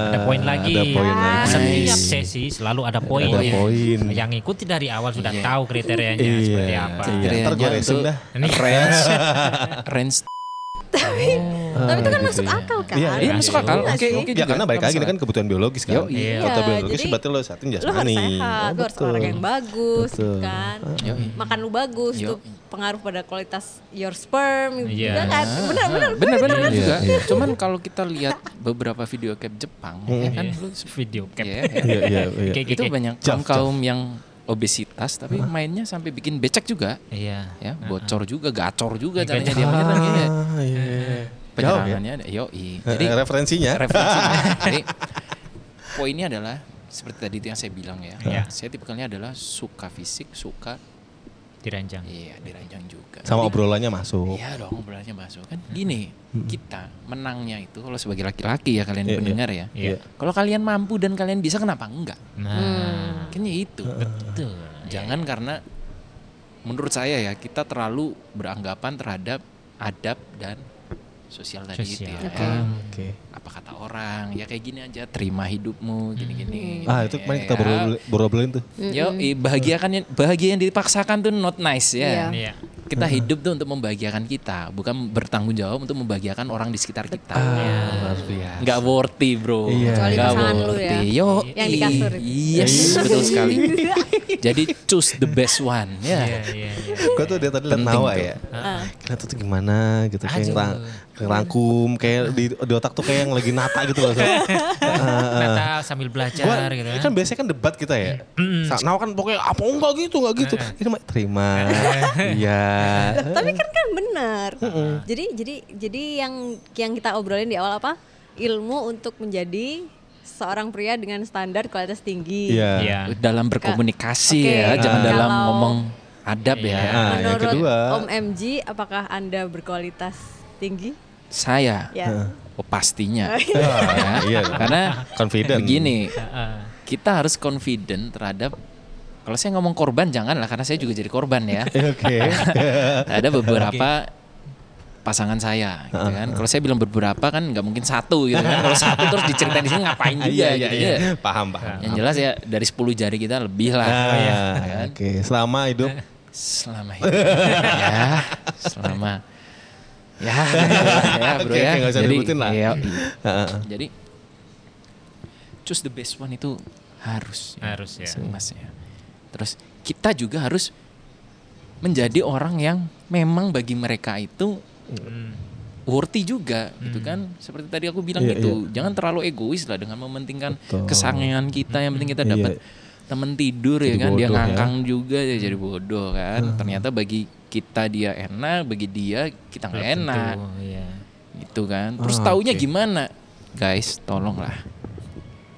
ada poin lagi. Ada poin lagi. Setiap sesi selalu ada poin. Ada ya. poin. Yang ikuti dari awal sudah Iya. tahu kriterianya Iya, seperti apa. iya. Kriterianya. Ini range range Tapi itu kan Ah, masuk gitu ya. akal kan? Iya, Iya, masuk akal. Iya Oke, oke. Ya juga. karena Nggak lagi ini kan kebutuhan biologis kan. Yo, iya. Iya, biologis jadi berarti lo sehatin lu harus jasmani. sehat, Oh, lu harus betul. olahraga yang bagus, Betul. kan? Yo, Makan lu bagus, Yo. tuh pengaruh pada kualitas your sperm, Iya. juga kan? Bener, bener. bener bener Iya, juga. iya. Cuman kalau kita lihat beberapa video cap Jepang, ya kan lu video cap. ya, Iya, iya, iya. Kayak itu gitu. banyak kaum kaum yang obesitas tapi mainnya sampai bikin becek juga Iya. ya bocor juga gacor juga Iya, caranya dia menyerang ya Ah, iya. Jauh ya? penyerangannya ada yo jadi Eh, referensinya. referensinya jadi poinnya adalah seperti tadi itu yang saya bilang ya Iya. saya tipikalnya adalah suka fisik suka Diranjang. iya diranjang juga. Sama Jadi, obrolannya masuk. Iya dong obrolannya masuk. Kan gini kita menangnya itu kalau sebagai laki-laki ya kalian Iya, pendengar ya. Iya. kalau kalian mampu dan kalian bisa kenapa enggak? Nah, kayaknya itu. Betul. jangan karena menurut saya ya kita terlalu beranggapan terhadap adab dan sosial tadi itu Sosial. ya. Oke. Ya, Oke. apa kata orang ya kayak gini aja terima hidupmu gini-gini Ah, itu kemarin kita Ya. berobrolin tuh. Yo, i, bahagiakan bahagia yang dipaksakan tuh not nice ya. Iya. Iya. Kita hidup tuh untuk membahagiakan kita, bukan bertanggung jawab untuk membahagiakan orang di sekitar kita. Luar biasa. Nggak worthy bro, Iya. Kecuali Nggak pasangan lu worthy. ya. Yo, Yang di kasur. Yes, betul sekali. Jadi choose the best one ya. Iya, iya, iya. Gue tuh dia tadi liat Penting Nawa ya. Ah. Kira tuh gimana gitu kayak Ngerangkum kayak di, di otak tuh kayak yang lagi nata gitu loh. Sob. Nata sambil Gua, belajar gitu ini kan. kan biasanya kan debat kita ya. Sa- Nawa kan pokoknya apa enggak gitu enggak gitu. Ini mah terima. Iya. Tapi kan kan benar. Jadi jadi jadi yang yang kita obrolin di awal apa? Ilmu untuk menjadi seorang pria dengan standar kualitas tinggi. Iya. Iya. Dalam berkomunikasi Oke, ya, jangan dalam kalau- ngomong adab ya. Nah, yang Menurut kedua. Om MG, apakah Anda berkualitas tinggi? Saya, Ya. oh pastinya. Ah, iya dong. Karena Confident. begini, Heeh. kita harus confident terhadap kalau saya ngomong korban jangan lah karena saya juga jadi korban ya. Oke. Ada beberapa pasangan saya gitu kan. Kalau saya bilang beberapa kan nggak mungkin satu gitu kan. Kalau satu terus diceritain di sini ngapain juga Iya iya gitu iya. ya. Paham paham. Yang jelas ya dari 10 jari kita lebih lah. Ah, ya kan? Oke, selama hidup Selama hidup. ya, selama ya, ya bro Oke, ya. nggak usah Jadi, lah. iya, Heeh. jadi choose the best one itu harus. Harus ya. Mas ya. Terus kita juga harus menjadi orang yang memang bagi mereka itu Hmm. worthy juga gitu kan. Seperti tadi aku bilang Iya, gitu. Jangan terlalu egois lah dengan mementingkan Betul. kesangian kita. Yang penting kita Iya. dapat temen tidur ya Jadi kan. Dia ya. ngangkang juga ya jadi bodoh kan. Ternyata bagi kita dia enak, bagi dia kita nggak enak tentu, Iya. gitu kan. Terus Ah, taunya oke. gimana? Guys, tolonglah.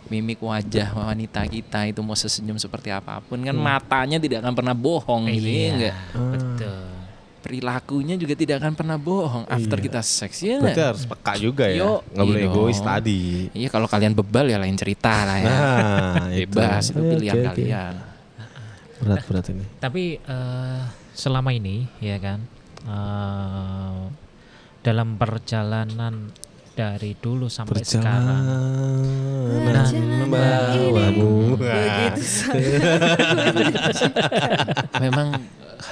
Mimik wajah wanita kita itu mau sesenyum seperti apa pun kan matanya tidak akan pernah bohong gitu ya Iya, enggak. betul. Perilakunya juga tidak akan pernah bohong after Iya. kita seks ya berarti enggak? harus peka juga ya. Yo, Nggak boleh iya egois dong. tadi. Iya kalau kalian bebal ya lain cerita lah ya. Nah, Bebas itu Oke, pilihan oke. kalian. Berat berat ini. Tapi eh, selama ini ya kan eh, dalam perjalanan dari dulu sampai sekarang Perjalanan membawamu. Begitu Memang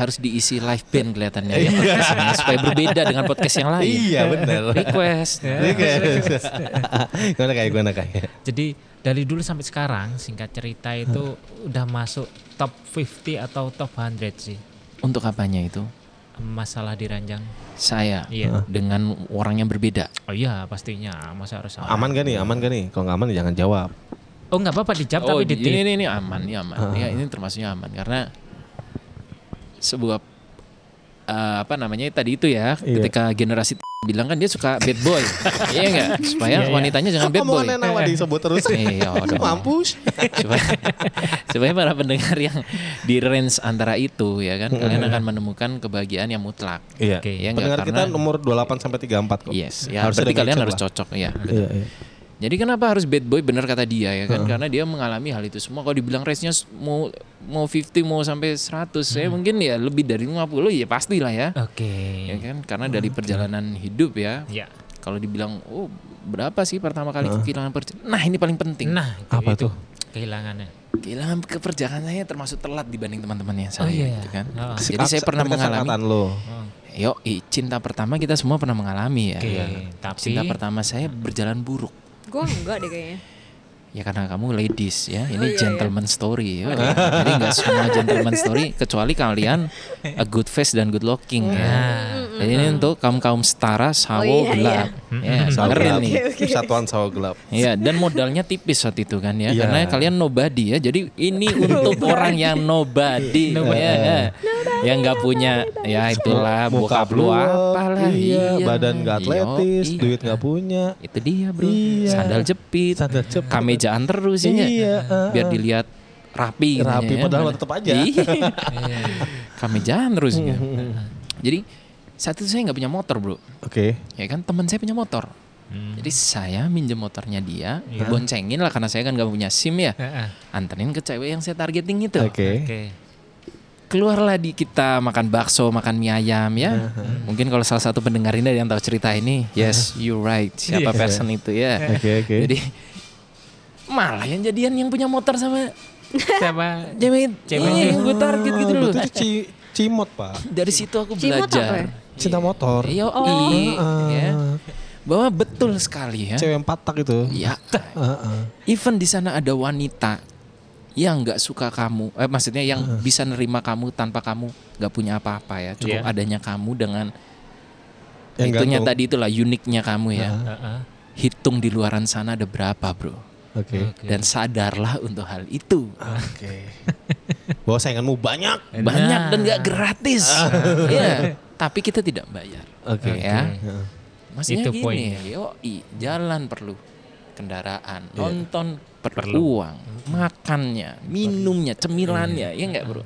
harus diisi live band kelihatannya ya podcast ini, supaya berbeda dengan podcast yang lain. Iya benar. Request. Gimana kayak gimana kayak? Jadi dari dulu sampai sekarang singkat cerita itu udah masuk top 50 atau top 100 sih Untuk apanya itu? masalah di ranjang. Saya Iya. dengan orang yang berbeda. Oh iya pastinya masa harus sama. Aman gak nih? Aman gak nih? Kalau nggak aman ya jangan jawab. Oh nggak apa-apa dijawab oh, tapi ini, di ini ini aman, ini aman. Ya, ini termasuknya aman karena sebuah eh, apa namanya tadi itu ya, Iya. ketika generasi bilang kan dia suka bad boy. iya enggak? Supaya Iya, iya. wanitanya jangan bad boy. Omongan Nawa disebut terus. Iya. Mampus. supaya, supaya para pendengar yang di range antara itu ya kan kalian akan menemukan kebahagiaan yang mutlak. Iya. Oke. Ya enggak? Pendengar kita Karena- nomor 28 sampai 34 kok. Yes, ya Harus berarti kalian match harus lah. cocok ya. Iya, iya. Jadi kenapa harus bad boy benar kata dia ya kan? Karena dia mengalami hal itu semua. Kalau dibilang range-nya s- mau mau 50 mau sampai 100, saya mungkin ya lebih dari 50 ya pastilah ya. Oke. Ya kan? Karena dari perjalanan hidup ya. Ya. Kalau dibilang oh berapa sih pertama kali kehilangan perjalanan? Nah, ini paling penting. Nah, itu, Apa itu tuh? kehilangannya. Kehilangan keperjalanan saya termasuk telat dibanding teman-temannya saya Oh, iya. gitu kan. Oh. Jadi saya pernah mengalami lo. Yo, cinta pertama kita semua pernah mengalami ya. Oke, Iya. tapi Cinta pertama saya berjalan buruk. Gue enggak deh kayaknya. Ya karena kamu ladies ya, Oh, ini iya, gentleman story ya. Jadi nggak semua gentleman story kecuali kalian a good face dan good looking ya. Jadi ini untuk kaum kaum setara sawo Oh, iya, gelap. Ya, Sawo gelap. nih. Persatuan sawo gelap. Iya, dan modalnya tipis saat itu kan ya, Iya. karena kalian nobody ya. Jadi ini untuk orang yang nobody, ya. yang nggak punya ya itulah Muka bokap lu apalah. Iya, badan nggak Iya, atletis, iya. duit nggak punya. Itu dia bro, Iya. sandal jepit, Sandal jepit. Kamejaan terus ya, nggak? Iya, biar uh-uh. dilihat rapi, Rapi, ya. padahal tetep aja. Iya. kamejaan terus ya. Jadi saat itu saya nggak punya motor bro, Oke. ya kan teman saya punya motor. Hmm. Jadi saya minjem motornya dia, Iya. boncengin lah karena saya kan gak punya SIM ya. Heeh. Anterin ke cewek yang saya targeting itu. Oke. Oke. Keluarlah di kita makan bakso, makan mie ayam ya. Mungkin kalau salah satu pendengar ini ada yang tahu cerita ini, yes, you right. Siapa Iya. person itu ya? Oke, oke. Jadi malah yang jadian yang punya motor sama Siapa? cewek Cewek. iya, yang gue target gitu loh. Betul ci cimot, Pak. Dari situ aku Cimot apa belajar. ya? Cinta motor. Yo, Ah. ya. Bahwa betul sekali ya. Cewek yang patak itu. Ya, Heeh. even di sana ada wanita yang nggak suka kamu, eh maksudnya yang bisa nerima kamu tanpa kamu nggak punya apa-apa ya, cukup Iya. adanya kamu dengan Yang itunya gantung. tadi itulah uniknya kamu ya. Heeh. Hitung di luaran sana ada berapa bro, Oke. Oke. dan sadarlah untuk hal itu. Oke. Bahwa sainganmu banyak. Banyak dan nggak Nah. gratis, Iya. Tapi kita tidak bayar, Oke. ya. Heeh. Maksudnya Itu gini, poinnya. yoi, jalan perlu kendaraan, Iya. nonton perlu, Perlu. uang, makannya, minumnya, cemilannya, ya enggak bro?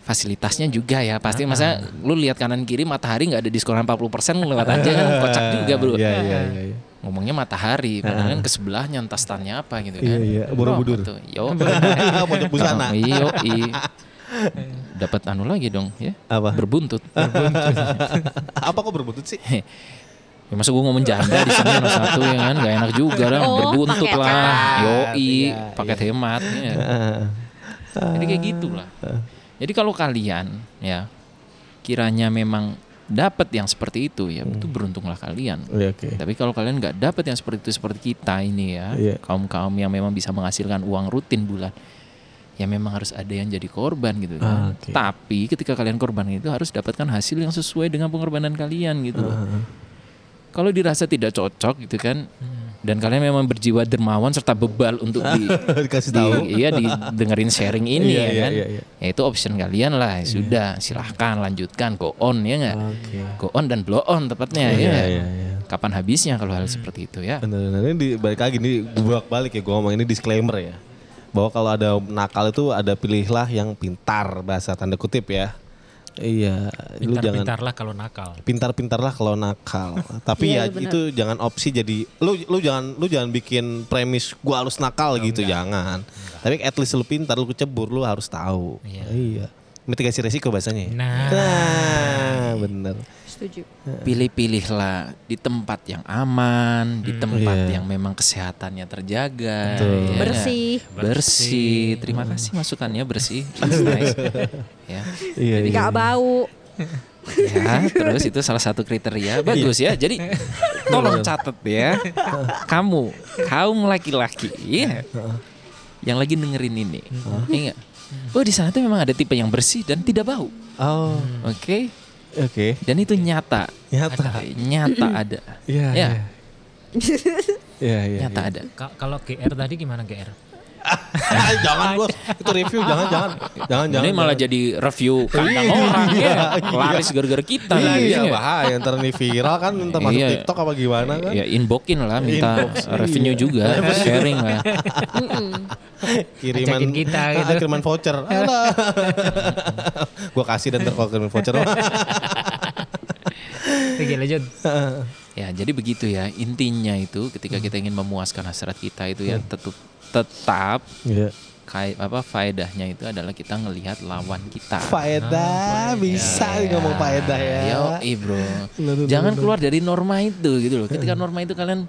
fasilitasnya juga ya pasti masa lu lihat kanan kiri matahari nggak ada diskon 40% lu lewat aja kan kocak juga bro Iya iya iya. Iya. ngomongnya matahari padahal kan ke sebelahnya entah standnya apa gitu kan Iya, iya. Borobudur. Yo Pojok busana. iyo i dapat anu lagi dong ya Apa? berbuntut Apa kok berbuntut sih? Ya masa gue ngomong janda di sini nomor satu ya kan gak enak juga lah Oh, berbuntut lah yoi Iya, paket hemat ya. jadi kayak gitulah jadi kalau kalian ya kiranya memang dapat yang seperti itu ya itu beruntunglah kalian Iya oke. tapi kalau kalian nggak dapat yang seperti itu seperti kita ini ya Iya. kaum kaum yang memang bisa menghasilkan uang rutin bulan ya memang harus ada yang jadi korban gitu Ah, kan oke. tapi ketika kalian korban itu harus dapatkan hasil yang sesuai dengan pengorbanan kalian gitu loh kalau dirasa tidak cocok gitu kan dan kalian memang berjiwa dermawan serta bebal untuk di, Dikasih di- tahu. iya didengerin sharing ini Iya, ya iya, kan? iya, iya. ya itu option kalian lah. Ya sudah silahkan lanjutkan. Go on ya nggak? Oke. go on dan blow on tepatnya Iya, ya iya, iya. kapan habisnya kalau hal seperti itu ya? Bener-bener ini di, balik lagi nih gue balik ya gue ngomong. Ini disclaimer ya. Bahwa kalau ada nakal itu ada pilihlah yang pintar bahasa tanda kutip ya iya lu jangan Pintar-pintarlah kalau nakal. pintar-pintarlah kalau nakal tapi Iya, ya itu benar. itu jangan opsi jadi lu lu jangan lu jangan bikin premis gua harus nakal gitu jangan tapi at least lu pintar lu kecebur lu harus tahu Iya. iya mitigasi resiko bahasanya ya? Nah, nah bener Setuju. pilih-pilihlah di tempat yang aman di tempat Iya. yang memang kesehatannya terjaga Betul. ya nggak? Bersih. bersih terima kasih masukannya bersih nice. ya iya iya Gak bau. Ya, terus itu salah satu kriteria bagus ya. Jadi tolong catat ya. Kamu kaum laki-laki ya. Yang lagi dengerin ini. Ingat. Oh, di sana tuh memang ada tipe yang bersih dan tidak bau. oh Oke. Oke Dan itu nyata. nyata Nyata ada. iya Ya, iya iya nyata ada. ka- kalau GR tadi gimana GR? jangan bos itu review jangan jangan jangan jangan Ini malah jangan. jadi review kandang orang ya. Laris gara-gara kita nanti. iya ya. bahaya ntar nih viral kan ntar masuk Iya. TikTok apa gimana kan Ya inboxin lah minta Inbox, revenue iya. juga, sharing lah. kiriman Ajakin kita Ah, gitu. kiriman voucher gua kasih dan ntar kalau kiriman voucher Oke lanjut. Ya, jadi begitu ya. Intinya itu ketika kita ingin memuaskan hasrat kita itu ya tetap tetap Iya. kayak apa faedahnya itu adalah kita ngelihat lawan kita. faedah bisa nih ngomong faedah ya Yo, bro. Bener, Jangan keluar dari norma itu gitu loh. Ketika norma itu kalian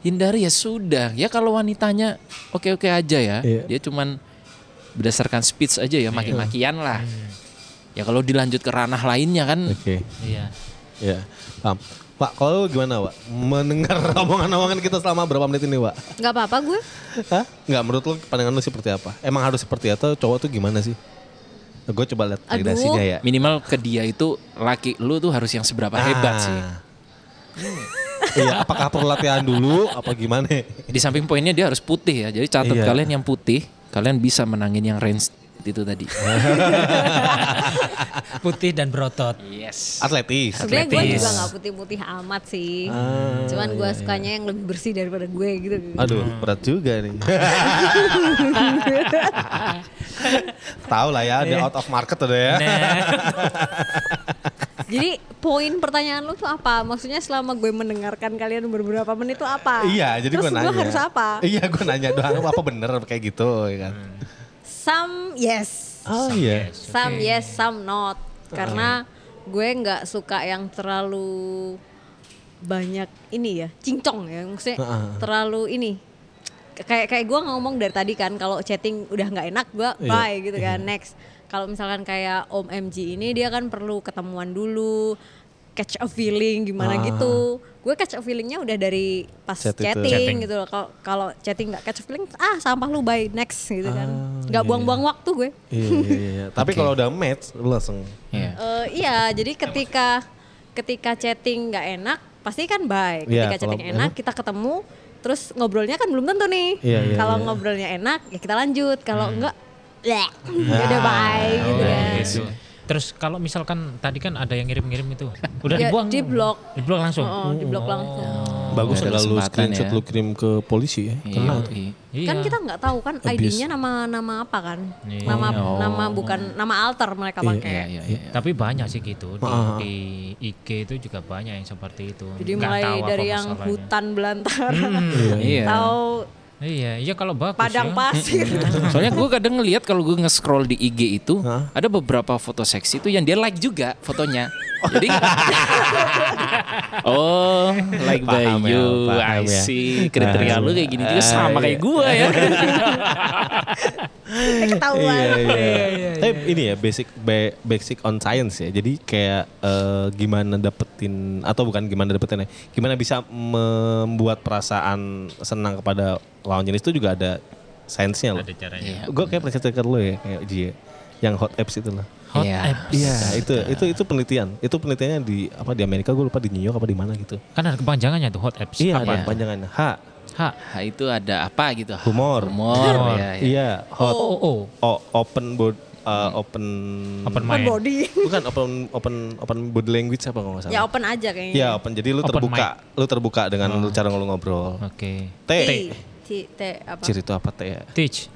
hindari ya sudah. Ya kalau wanitanya oke-oke aja ya. Iya. Dia cuman berdasarkan speech aja ya maki-makian lah. Ya kalau dilanjut ke ranah lainnya kan oke Iya. ya paham Pak, kalau lu gimana, Pak? Mendengar omongan-omongan kita selama berapa menit ini, Pak? Gak apa-apa gue. Hah? Enggak, menurut lu pandangan lu seperti apa? Emang harus seperti atau cowok tuh gimana sih? Gue coba lihat Aduh. validasinya ya. minimal ke dia itu laki lu tuh harus yang seberapa hebat Ah. sih. iya, apakah perlu latihan dulu apa gimana? Di samping poinnya dia harus putih ya. Jadi catat Iya. kalian yang putih, kalian bisa menangin yang range itu tadi. Putih dan berotot. yes. Atletis. Sebenarnya gue juga gak putih-putih amat sih. Ah, Cuman gue iya, sukanya yang lebih bersih daripada gue gitu. Aduh, berat juga nih. Tahu lah ya, Iya. ada out of market udah ya. Nah, Jadi poin pertanyaan lu tuh apa? Maksudnya selama gue mendengarkan kalian beberapa menit itu apa? Iya, jadi Terus gue nanya. harus apa? Iya, gue nanya doang apa bener kayak gitu ya kan. Some yes. Oh iya. Some yes, some not. Karena gue nggak suka yang terlalu banyak ini ya, cincong ya. Maksudnya Heeh. terlalu ini. Kayak kayak gue ngomong dari tadi kan kalau chatting udah nggak enak gue Iya, bye gitu kan. Next. Kalau misalkan kayak Om MG ini dia kan perlu ketemuan dulu, catch a feeling gimana Ah. gitu. Gue catch a feelingnya udah dari pas Chat chatting, Chatting. gitu loh. Kalau kalau chatting nggak catch a feeling, ah sampah lu bye next gitu kan. Ah, Nggak iya. buang-buang waktu gue. Iya, iya, iya. Tapi Oke. kalau udah match, lu langsung. Iya. Eh, iya, jadi ketika ketika chatting nggak enak, pasti kan baik. Iya, Ketika chatting kalau- enak, kita ketemu, terus ngobrolnya kan belum tentu nih. Iya, iya, kalau iya. ngobrolnya enak, ya kita lanjut. Kalau enggak, bleh, ya udah bye gitu oh, kan. gitu. Terus kalau misalkan tadi kan ada yang ngirim-ngirim itu, udah Ya, dibuang? di blok. Di blok langsung. Oh, di blok langsung. Bagus ada kalau lu screenshot ya. lu kirim ke polisi ya. Iya, Kena. iya. Iya. Kan kita nggak tahu kan ID-nya nama nama apa kan? Nama Oh. nama bukan nama alter mereka pakai. Iya, iya, iya. Tapi banyak sih gitu di, Ah. di IG itu juga banyak yang seperti itu. Jadi Nggak mulai tahu apa dari yang masalahnya. hutan belantara, Iya. tahu Iya, iya kalau bagus padang ya. pasir. Soalnya gue kadang ngeliat kalau gue nge-scroll di IG itu Hah? ada beberapa foto seksi itu yang dia like juga fotonya. Jadi Oh, like by Paham ya, you. paham I ya. see. Kriteria lu kayak gini juga sama kayak gue ya. Ketahuan. Iya, iya. Tapi ini ya basic ba- basic on science ya. Jadi kayak eh, gimana dapetin atau bukan gimana dapetin ya. Gimana bisa membuat perasaan senang kepada lawan jenis itu juga ada sainsnya loh. Ada caranya. Iya. Gue kayak pernah cerita ke lu ya kayak Ji ya. Yang hot apps itu loh. Hot Iya. apps. Iya, itu itu itu penelitian. Itu penelitiannya di apa di Amerika gue lupa di New York apa di mana gitu. Kan ada kepanjangannya tuh hot apps. Iya, Apa? ada panjangannya. H, Ha. Nah, itu ada apa gitu? humor. Humor. ya, ya. Iya, hot. Oh, oh. O, open board uh, open Open Open mind. body. bukan open open open body language apa kalau nggak salah. Ya open aja kayaknya. Ya open. Jadi lu Open terbuka, lu terbuka dengan lu cara ngomong ngobrol. Oke. T. T. T. T apa? Ciri itu apa T ya? Teach.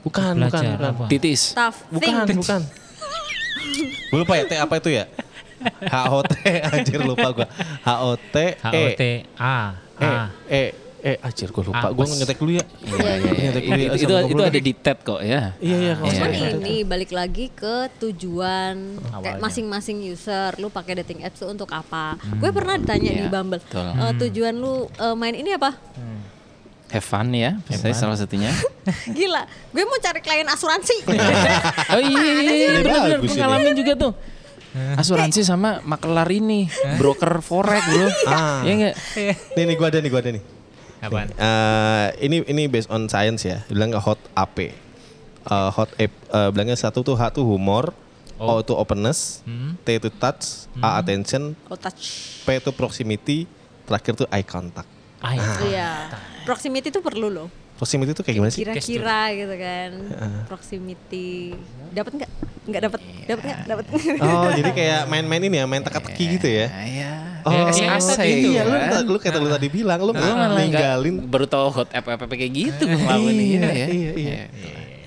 Bukan, bukan, Belajar bukan. apa? Titis. Tough Bukan, thing. bukan. Gue lupa ya T apa itu ya? H O T anjir lupa gua. H O T H O E T A E A. E E anjir gue lupa. Gue ngetek dulu ya. Iya, iya, iya. Ya, Itu, itu, ada di TED kok ya. Iya iya Iya, Cuman salah. ini balik lagi ke tujuan kayak masing-masing user lu pakai dating apps tuh untuk apa? Gue pernah ditanya di Iya, Bumble. "Eh, tujuan lu eh, main ini apa? Have fun ya. Saya salah satunya. Gila, gue mau cari klien asuransi. Oh iya, iya, iya, gue ini. ngalamin juga tuh. Asuransi sama makelar ini, broker forex bro. Ah. Iya enggak? Nih nih gue ada nih gue ada nih. Apaan? Eh, ini ini based on science ya. Bilang hot AP. Eh, hot app eh, bilangnya satu tuh H tuh humor, O itu openness, Hmm. T itu touch, A attention, oh touch. P itu proximity, terakhir tuh eye contact. Ay, Iya. Proximity tuh perlu loh. Proximity itu kayak gimana sih? Kira-kira gitu kan. Proximity. Dapat nggak? Nggak dapat. Dapat nggak? Dapat. Oh, jadi kayak main-main ini ya, main teka-teki gitu ya. Iya. Oh, Kayak si Asa gitu iya, lu, kan? lu kayak lu tadi bilang, lu Lu malah nggak- ninggalin. baru tahu hot app app kayak gitu gue ngelakuin Iya, ya. iya, iya.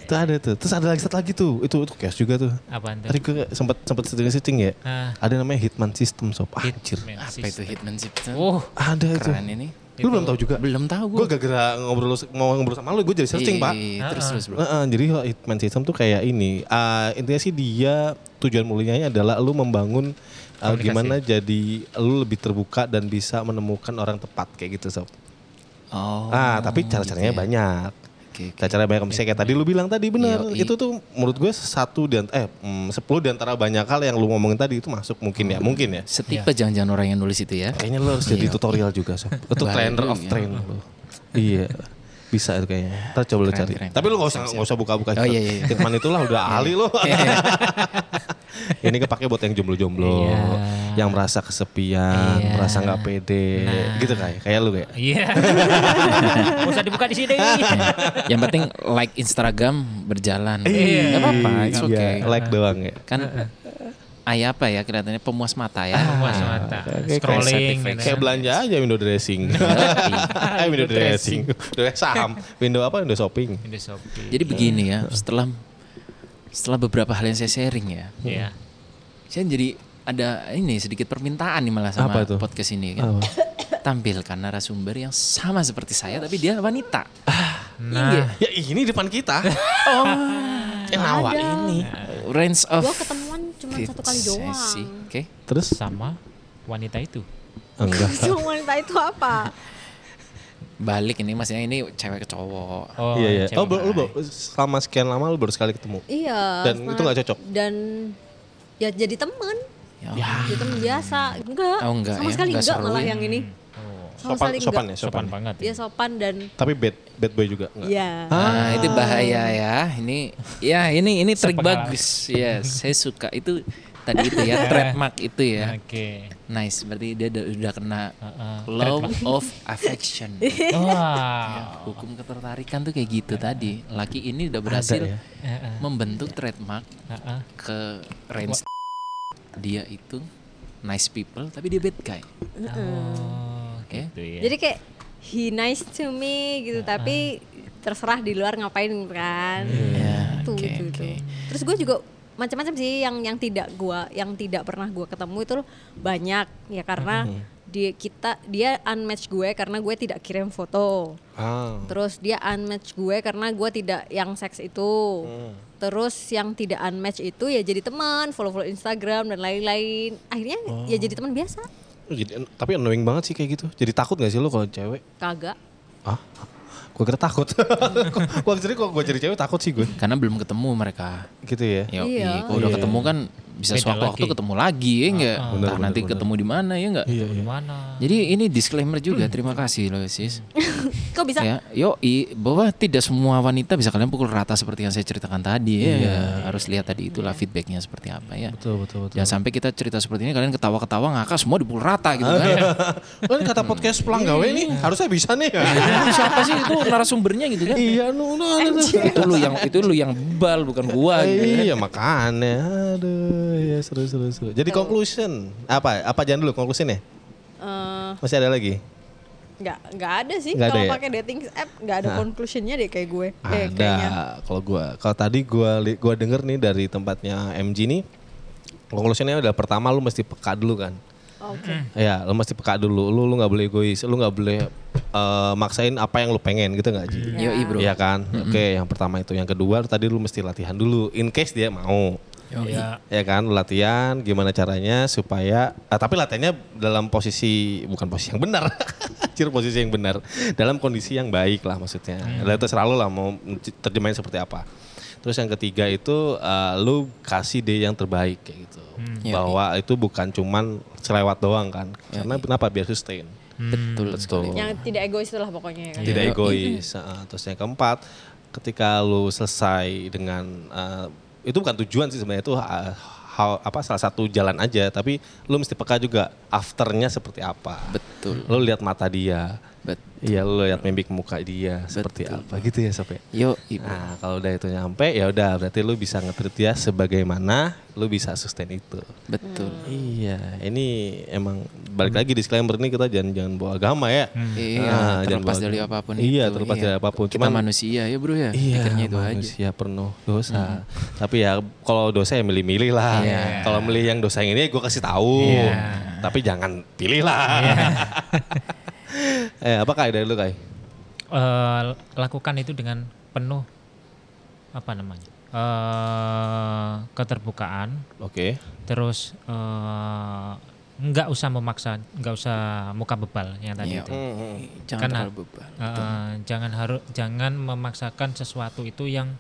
Itu ada tuh. Terus ada lagi satu lagi tuh. Itu itu chaos juga tuh. apaan tuh? Tadi gue sempat sempat searching ya. Ah. Ada namanya Hitman System sob. Anjir. Hitman Apa itu system. hitmanship itu? Oh, Ada itu. Keren ini. Lu belum tahu juga? Belum tahu Gue gue. gara-gara ngobrol mau ngobrol sama lu, gue jadi searching, Pak. Terus terus bro. Heeh, jadi Hitman System tuh kayak ini. Ah, intinya sih dia tujuan mulianya adalah lu membangun Komunikasi. gimana jadi lu lebih terbuka dan bisa menemukan orang tepat kayak gitu sob. Oh. ah, tapi cara-caranya gitu ya. banyak. Oke, oke. Cara-cara banyak misalnya kayak tadi lu bilang tadi benar. Itu tuh menurut gue satu dan eh mm, sepuluh di antara banyak hal yang lu ngomongin tadi itu masuk mungkin ya, mungkin ya. Setipe jangan-jangan orang yang nulis itu ya. Kayaknya lu harus jadi tutorial juga, sob. Itu trainer of ya. train lu. Iya. Bisa itu kayaknya. Ntar coba lu cari. keren. Tapi lu gak usah gak usah buka-buka. Oh, iya, iya, iya. Hitman itulah udah ahli lu. Ini kepake buat yang jomblo-jomblo, Iya. yang merasa kesepian, Iya. merasa nggak pede, Nah. gitu kayak kayak lu kayak. iya. Gak usah dibuka di sini. yang penting like Instagram berjalan. Iya. Gak apa-apa, it's Iya, okay. like doang ya. Kan ayah apa ya kelihatannya pemuas mata ya. Puas mata. kayak- Scrolling. kayak gitu. Kayak belanja aja window dressing. Eh, window dressing. Window saham. Window apa? Window shopping. Di Shopee. Jadi begini ya, setelah setelah beberapa hal yang saya sharing ya, Iya. saya jadi ada ini sedikit permintaan nih malah sama Apa itu? podcast ini kan. Tampilkan narasumber yang sama seperti saya tapi dia wanita. Nah, Ya ini depan kita. Oh, Eh, nawa ini. range of Gue ketemuan cuma satu kali doang. Oke. Terus sama wanita itu. enggak. Wanita itu apa? Balik ini maksudnya ini cewek ke cowok. Oh, iya iya. cewek. Oh, lu baru- selama sekian lama lu baru sekali ketemu. Iya. Dan itu nggak cocok? Dan ya jadi teman. Ya, Jadi teman biasa. Enggak. Oh, enggak Sama ya? sekali Enggak enggak, malah ya? yang ini. Oh, Sama Sopan sekali sopan enggak. ya, sopan sopan. banget. Dia sopan dan Tapi bad bad boy juga enggak. Iya. Nah, itu bahaya ya. Ini ya ini ini trik bagus. Ya, saya suka itu tadi itu ya trademark itu ya. Oke. Nice, berarti dia udah, udah kena Heeh. law of affection. Wah. Hukum ketertarikan tuh kayak gitu tadi. Laki ini udah berhasil ya. Heeh. membentuk trademark Heeh. ke range dia itu nice people tapi dia bad guy. Oh, Oke. Gitu ya. Jadi kayak he nice to me gitu, tapi terserah di luar ngapain kan. Ya, Tuh, oke, gitu, oke. tuh. Terus gue juga macam-macam sih yang yang tidak gua yang tidak pernah gua ketemu itu banyak ya karena dia kita dia unmatch gue karena gue tidak kirim foto. Ah. Terus dia unmatch gue karena gue tidak yang seks itu. Terus yang tidak unmatch itu ya jadi teman, follow-follow Instagram dan lain-lain. Akhirnya ya jadi teman biasa. Oh, Jadi, tapi annoying banget sih kayak gitu. Jadi takut gak sih lo kalau cewek? Kagak. Ah, gue kira takut. gue jadi kok gue jadi cewek takut sih gue. Karena belum ketemu mereka. Gitu ya. Yoi, Iya. kalau udah Iya. ketemu kan bisa Beda sewaktu-waktu lagi. ketemu lagi ya enggak? Bener, Entah bener, nanti bener. ketemu di mana ya enggak? Iya, iya. Jadi ini disclaimer juga, terima kasih loh sis. Kok bisa? Ya, yoi, bahwa tidak semua wanita bisa kalian pukul rata seperti yang saya ceritakan tadi ya. Iya. Harus lihat tadi itulah feedbacknya seperti apa ya. Betul, betul, betul. Jangan sampai kita cerita seperti ini kalian ketawa-ketawa ngakak semua dipukul rata gitu kan. kan kata podcast pulang gawe nih, harusnya bisa nih. Ini siapa sih itu narasumbernya gitu kan? iya, nu, nu, itu lu yang itu lu yang bebal bukan gua gitu. kan. Iya makanya, aduh ya seru seru seru. Jadi conclusion apa? Apa jangan dulu conclusion ya? Eh, Masih ada lagi? nggak nggak ada sih kalau ya? pakai dating app nggak ada conclusionnya deh kayak gue. Eh, Ada. kayaknya. Kalau gua, kalau tadi gua li- gua denger nih dari tempatnya MG nih, conclusionnya adalah pertama lu mesti peka dulu kan. Oke. Ya, lu mesti peka dulu. Lu lu nggak boleh egois. Lu nggak boleh eh, maksain apa yang lu pengen gitu nggak Ji? Yoi bro. Iya kan? Oke, yang pertama itu. Yang kedua tadi lu mesti latihan dulu. In case dia mau. Ya, Ya kan, latihan gimana caranya supaya ah, tapi latihannya dalam posisi bukan posisi yang benar. Anjir posisi yang benar. Dalam kondisi yang baik lah maksudnya. Lalu itu selalu lah mau terjemahin seperti apa. Terus yang ketiga itu eh, lu kasih dia yang terbaik kayak gitu. Yoi. Bahwa itu bukan cuman selewat doang kan. Karena kenapa biar sustain. Betul Betul. Yang tidak egois itulah pokoknya ya kan. Tidak Iya. egois. Heeh. terus yang keempat, ketika lu selesai dengan eh, itu bukan tujuan sih sebenarnya itu eh, hal- apa salah satu jalan aja, tapi lu mesti peka juga afternya seperti apa. Betul. Lu lihat mata dia, Bet. iya lu lihat mimik muka dia seperti apa gitu ya Sob ya? Yo, ibu. Nah kalau udah itu nyampe ya udah berarti lu bisa nge-treat dia sebagaimana lu bisa sustain itu. Betul. Iya, ini emang balik lagi disclaimer ini kita jangan jangan bawa agama ya. Iya, Ah, jangan terlepas bawa- dari apa pun Iya, itu. terlepas iya. dari apa pun. Kita Cuman manusia ya bro ya. Iya, Pikirnya itu aja. manusia penuh dosa. Tapi ya kalau dosa ya milih-milih lah. Iya. Kalau milih yang dosa yang ini gue kasih tahu. Iya. Tapi jangan pilih lah. eh, apa kai dari lu kai? eh, lakukan itu dengan penuh apa namanya? eh keterbukaan, Oke. terus eh nggak usah memaksa, nggak usah muka bebal yang tadi Iya. itu. Jangan Karena- terlalu bebal. Eh, jangan harus jangan memaksakan sesuatu itu yang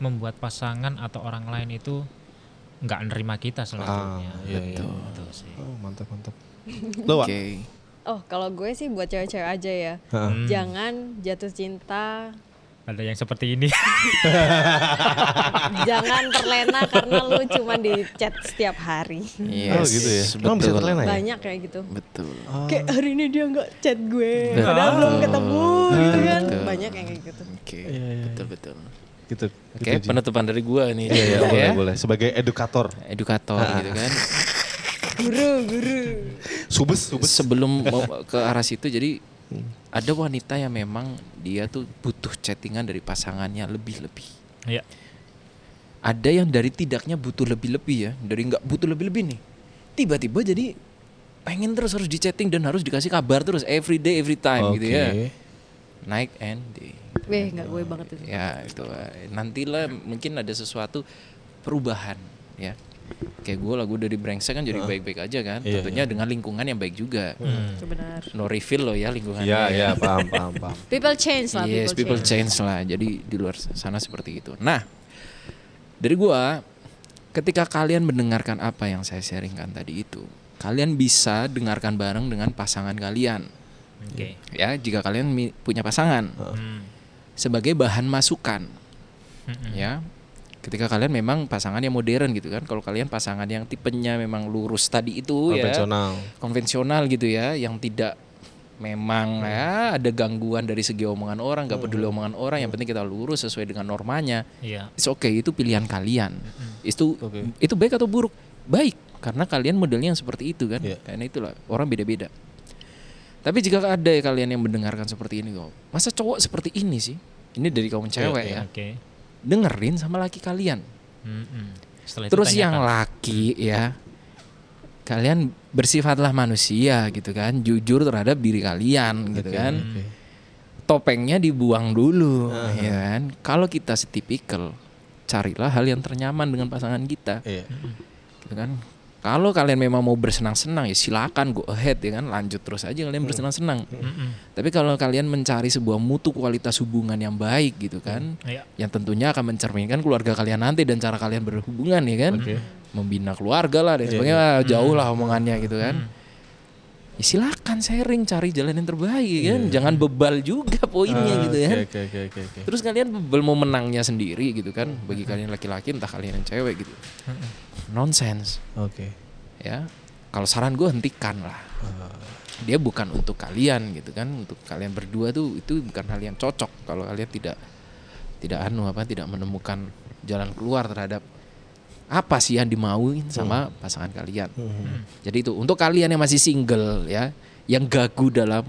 membuat pasangan atau orang lain itu nggak nerima kita selanjutnya. Ah, iya, iya. Gitu sih. Oh, mantap mantap. Lu, Wak? Oh kalau gue sih buat cewek-cewek aja ya. Heeh. Jangan jatuh cinta, Ada yang seperti ini. jangan terlena karena lu cuma di chat setiap hari. Yes, Oh, gitu ya? Emang bisa betul. terlena ya? Banyak kayak gitu. Betul. Kayak hari ini dia nggak chat gue, Betul. padahal belum ketemu gitu kan. Betul. Banyak yang kayak gitu. Oke. Iya, iya. Betul betul. Gitu. Oke, gitu, Ji. penutupan dari gua nih. Iya, iya, Ya. boleh, boleh. Sebagai edukator. Edukator gitu kan. Guru, guru. Subes, subes. Sebelum mau ke arah situ jadi ada wanita yang memang dia tuh butuh chattingan dari pasangannya lebih-lebih. ya. Ada yang dari tidaknya butuh lebih-lebih ya, dari nggak butuh lebih-lebih nih. Tiba-tiba jadi pengen terus harus di chatting dan harus dikasih kabar terus every day every time gitu ya. Oke. Night and day. Weh, nggak gue banget itu. Ya itu nantilah mungkin ada sesuatu perubahan ya. Kayak gue lah gue dari brengsek kan jadi baik-baik aja kan. Iya, Tentunya dengan lingkungan yang baik juga. Itu benar. No refill loh ya lingkungannya. Iya, ya. iya, paham, paham, paham. People change lah, Yes, people change lah. Jadi di luar sana seperti itu. Nah, dari gua ketika kalian mendengarkan apa yang saya sharingkan tadi itu, kalian bisa dengarkan bareng dengan pasangan kalian. Oke. Ya, jika kalian punya pasangan Hmm. sebagai bahan masukan. Mm-mm. Ya. Ketika kalian memang pasangan yang modern gitu kan. Kalau kalian pasangan yang tipenya memang lurus tadi itu ya Konvensional. konvensional gitu ya yang tidak memang ya ada gangguan dari segi omongan orang gak peduli omongan orang yang penting kita lurus sesuai dengan normanya Iya. it's okay itu pilihan kalian itu Oke. itu baik atau buruk baik karena kalian modelnya yang seperti itu kan Iya. karena itulah orang beda-beda Tapi jika ada ya kalian yang mendengarkan seperti ini kok, masa cowok seperti ini sih? Ini dari kaum cewek ya. Oke. Dengerin sama laki kalian. Setelah itu Terus yang laki ya, kalian bersifatlah manusia gitu kan, jujur terhadap diri kalian gitu kan. Topengnya dibuang dulu, ya kan. Kalau kita setipikal, carilah hal yang ternyaman dengan pasangan kita, Iya. gitu kan. Kalau kalian memang mau bersenang-senang ya silakan go ahead ya kan, lanjut terus aja kalian bersenang-senang. Mm-mm. Tapi kalau kalian mencari sebuah mutu kualitas hubungan yang baik gitu kan, Iya. yang tentunya akan mencerminkan keluarga kalian nanti dan cara kalian berhubungan ya kan, Oke. membina keluarga lah dan sebagainya jauh lah omongannya gitu kan. Ya silakan sharing cari jalan yang terbaik ya kan, jangan bebal juga poinnya gitu ya. Oke oke oke oke, oke. Terus kalian bebal mau menangnya sendiri gitu kan, bagi kalian laki-laki entah kalian yang cewek gitu, nonsense Oke. ya. Kalau saran gue hentikan lah. Dia bukan untuk kalian gitu kan, untuk kalian berdua tuh itu bukan hal yang cocok kalau kalian tidak tidak anu apa tidak menemukan jalan keluar terhadap apa sih yang dimauin sama pasangan kalian. Jadi itu untuk kalian yang masih single ya, yang gagu dalam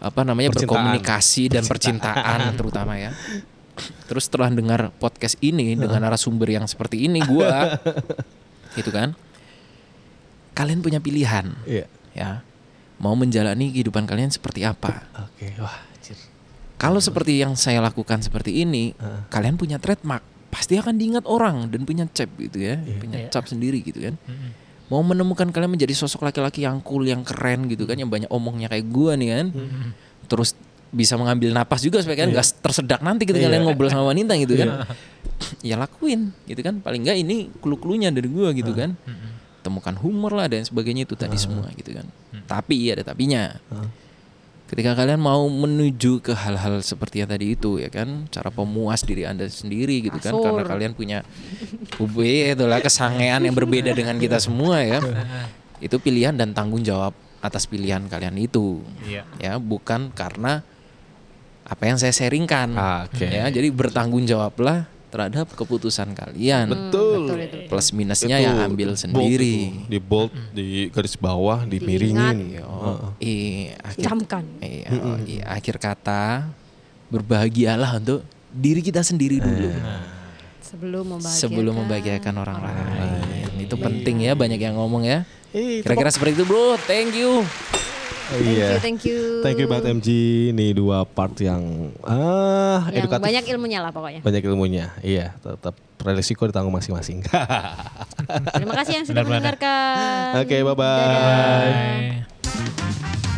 apa namanya Percintaan. berkomunikasi dan percintaan terutama ya. Terus setelah dengar podcast ini dengan narasumber yang seperti ini gua gitu kan. Kalian punya pilihan Iya. ya. Mau menjalani kehidupan kalian seperti apa? Oke. Wah. anjir. Kalau seperti yang saya lakukan seperti ini, Heeh. kalian punya trademark, pasti akan diingat orang dan punya cap gitu ya, punya Iya. cap sendiri gitu kan. Mm-mm. Mau menemukan kalian menjadi sosok laki-laki yang cool, yang keren gitu kan, yang banyak omongnya kayak gua nih kan. Terus bisa mengambil napas juga supaya kalian nggak tersedak nanti ketika Iya. kalian ngobrol sama wanita gitu kan. ya lakuin gitu kan. Paling nggak ini clue-cluenya dari gua gitu kan. Temukan humor lah dan sebagainya itu tadi semua gitu kan. Tapi ada tapinya. Ketika kalian mau menuju ke hal-hal seperti yang tadi itu ya kan, cara pemuas diri anda sendiri gitu kan, karena kalian punya UB itulah kesangean yang berbeda dengan kita semua ya. Itu pilihan dan tanggung jawab atas pilihan kalian itu. Iya. Ya, bukan karena apa yang saya sharingkan. Ah, Oke. Ya, jadi bertanggung jawablah terhadap keputusan kalian. Betul. betul. Plus minusnya Itu ya ambil bold sendiri. itu. Di bold, di garis bawah, dimiringin. Eh, akhir, Camkan. iya, oh, iya, akhir kata berbahagialah untuk diri kita sendiri dulu Sebelum membahagiakan. sebelum membahagiakan orang lain. Itu penting ya banyak yang ngomong ya. Eh, itu Kira-kira seperti itu bro. Thank you. Thank Iya. you, thank you. Thank you banget MG. Nih dua part yang ah Yang edukatif. banyak ilmunya lah pokoknya. Banyak ilmunya. Iya, tetap resiko ditanggung masing-masing. Terima kasih yang sudah Benar-benar. mendengarkan. Oke, bye-bye. Dadah. Bye.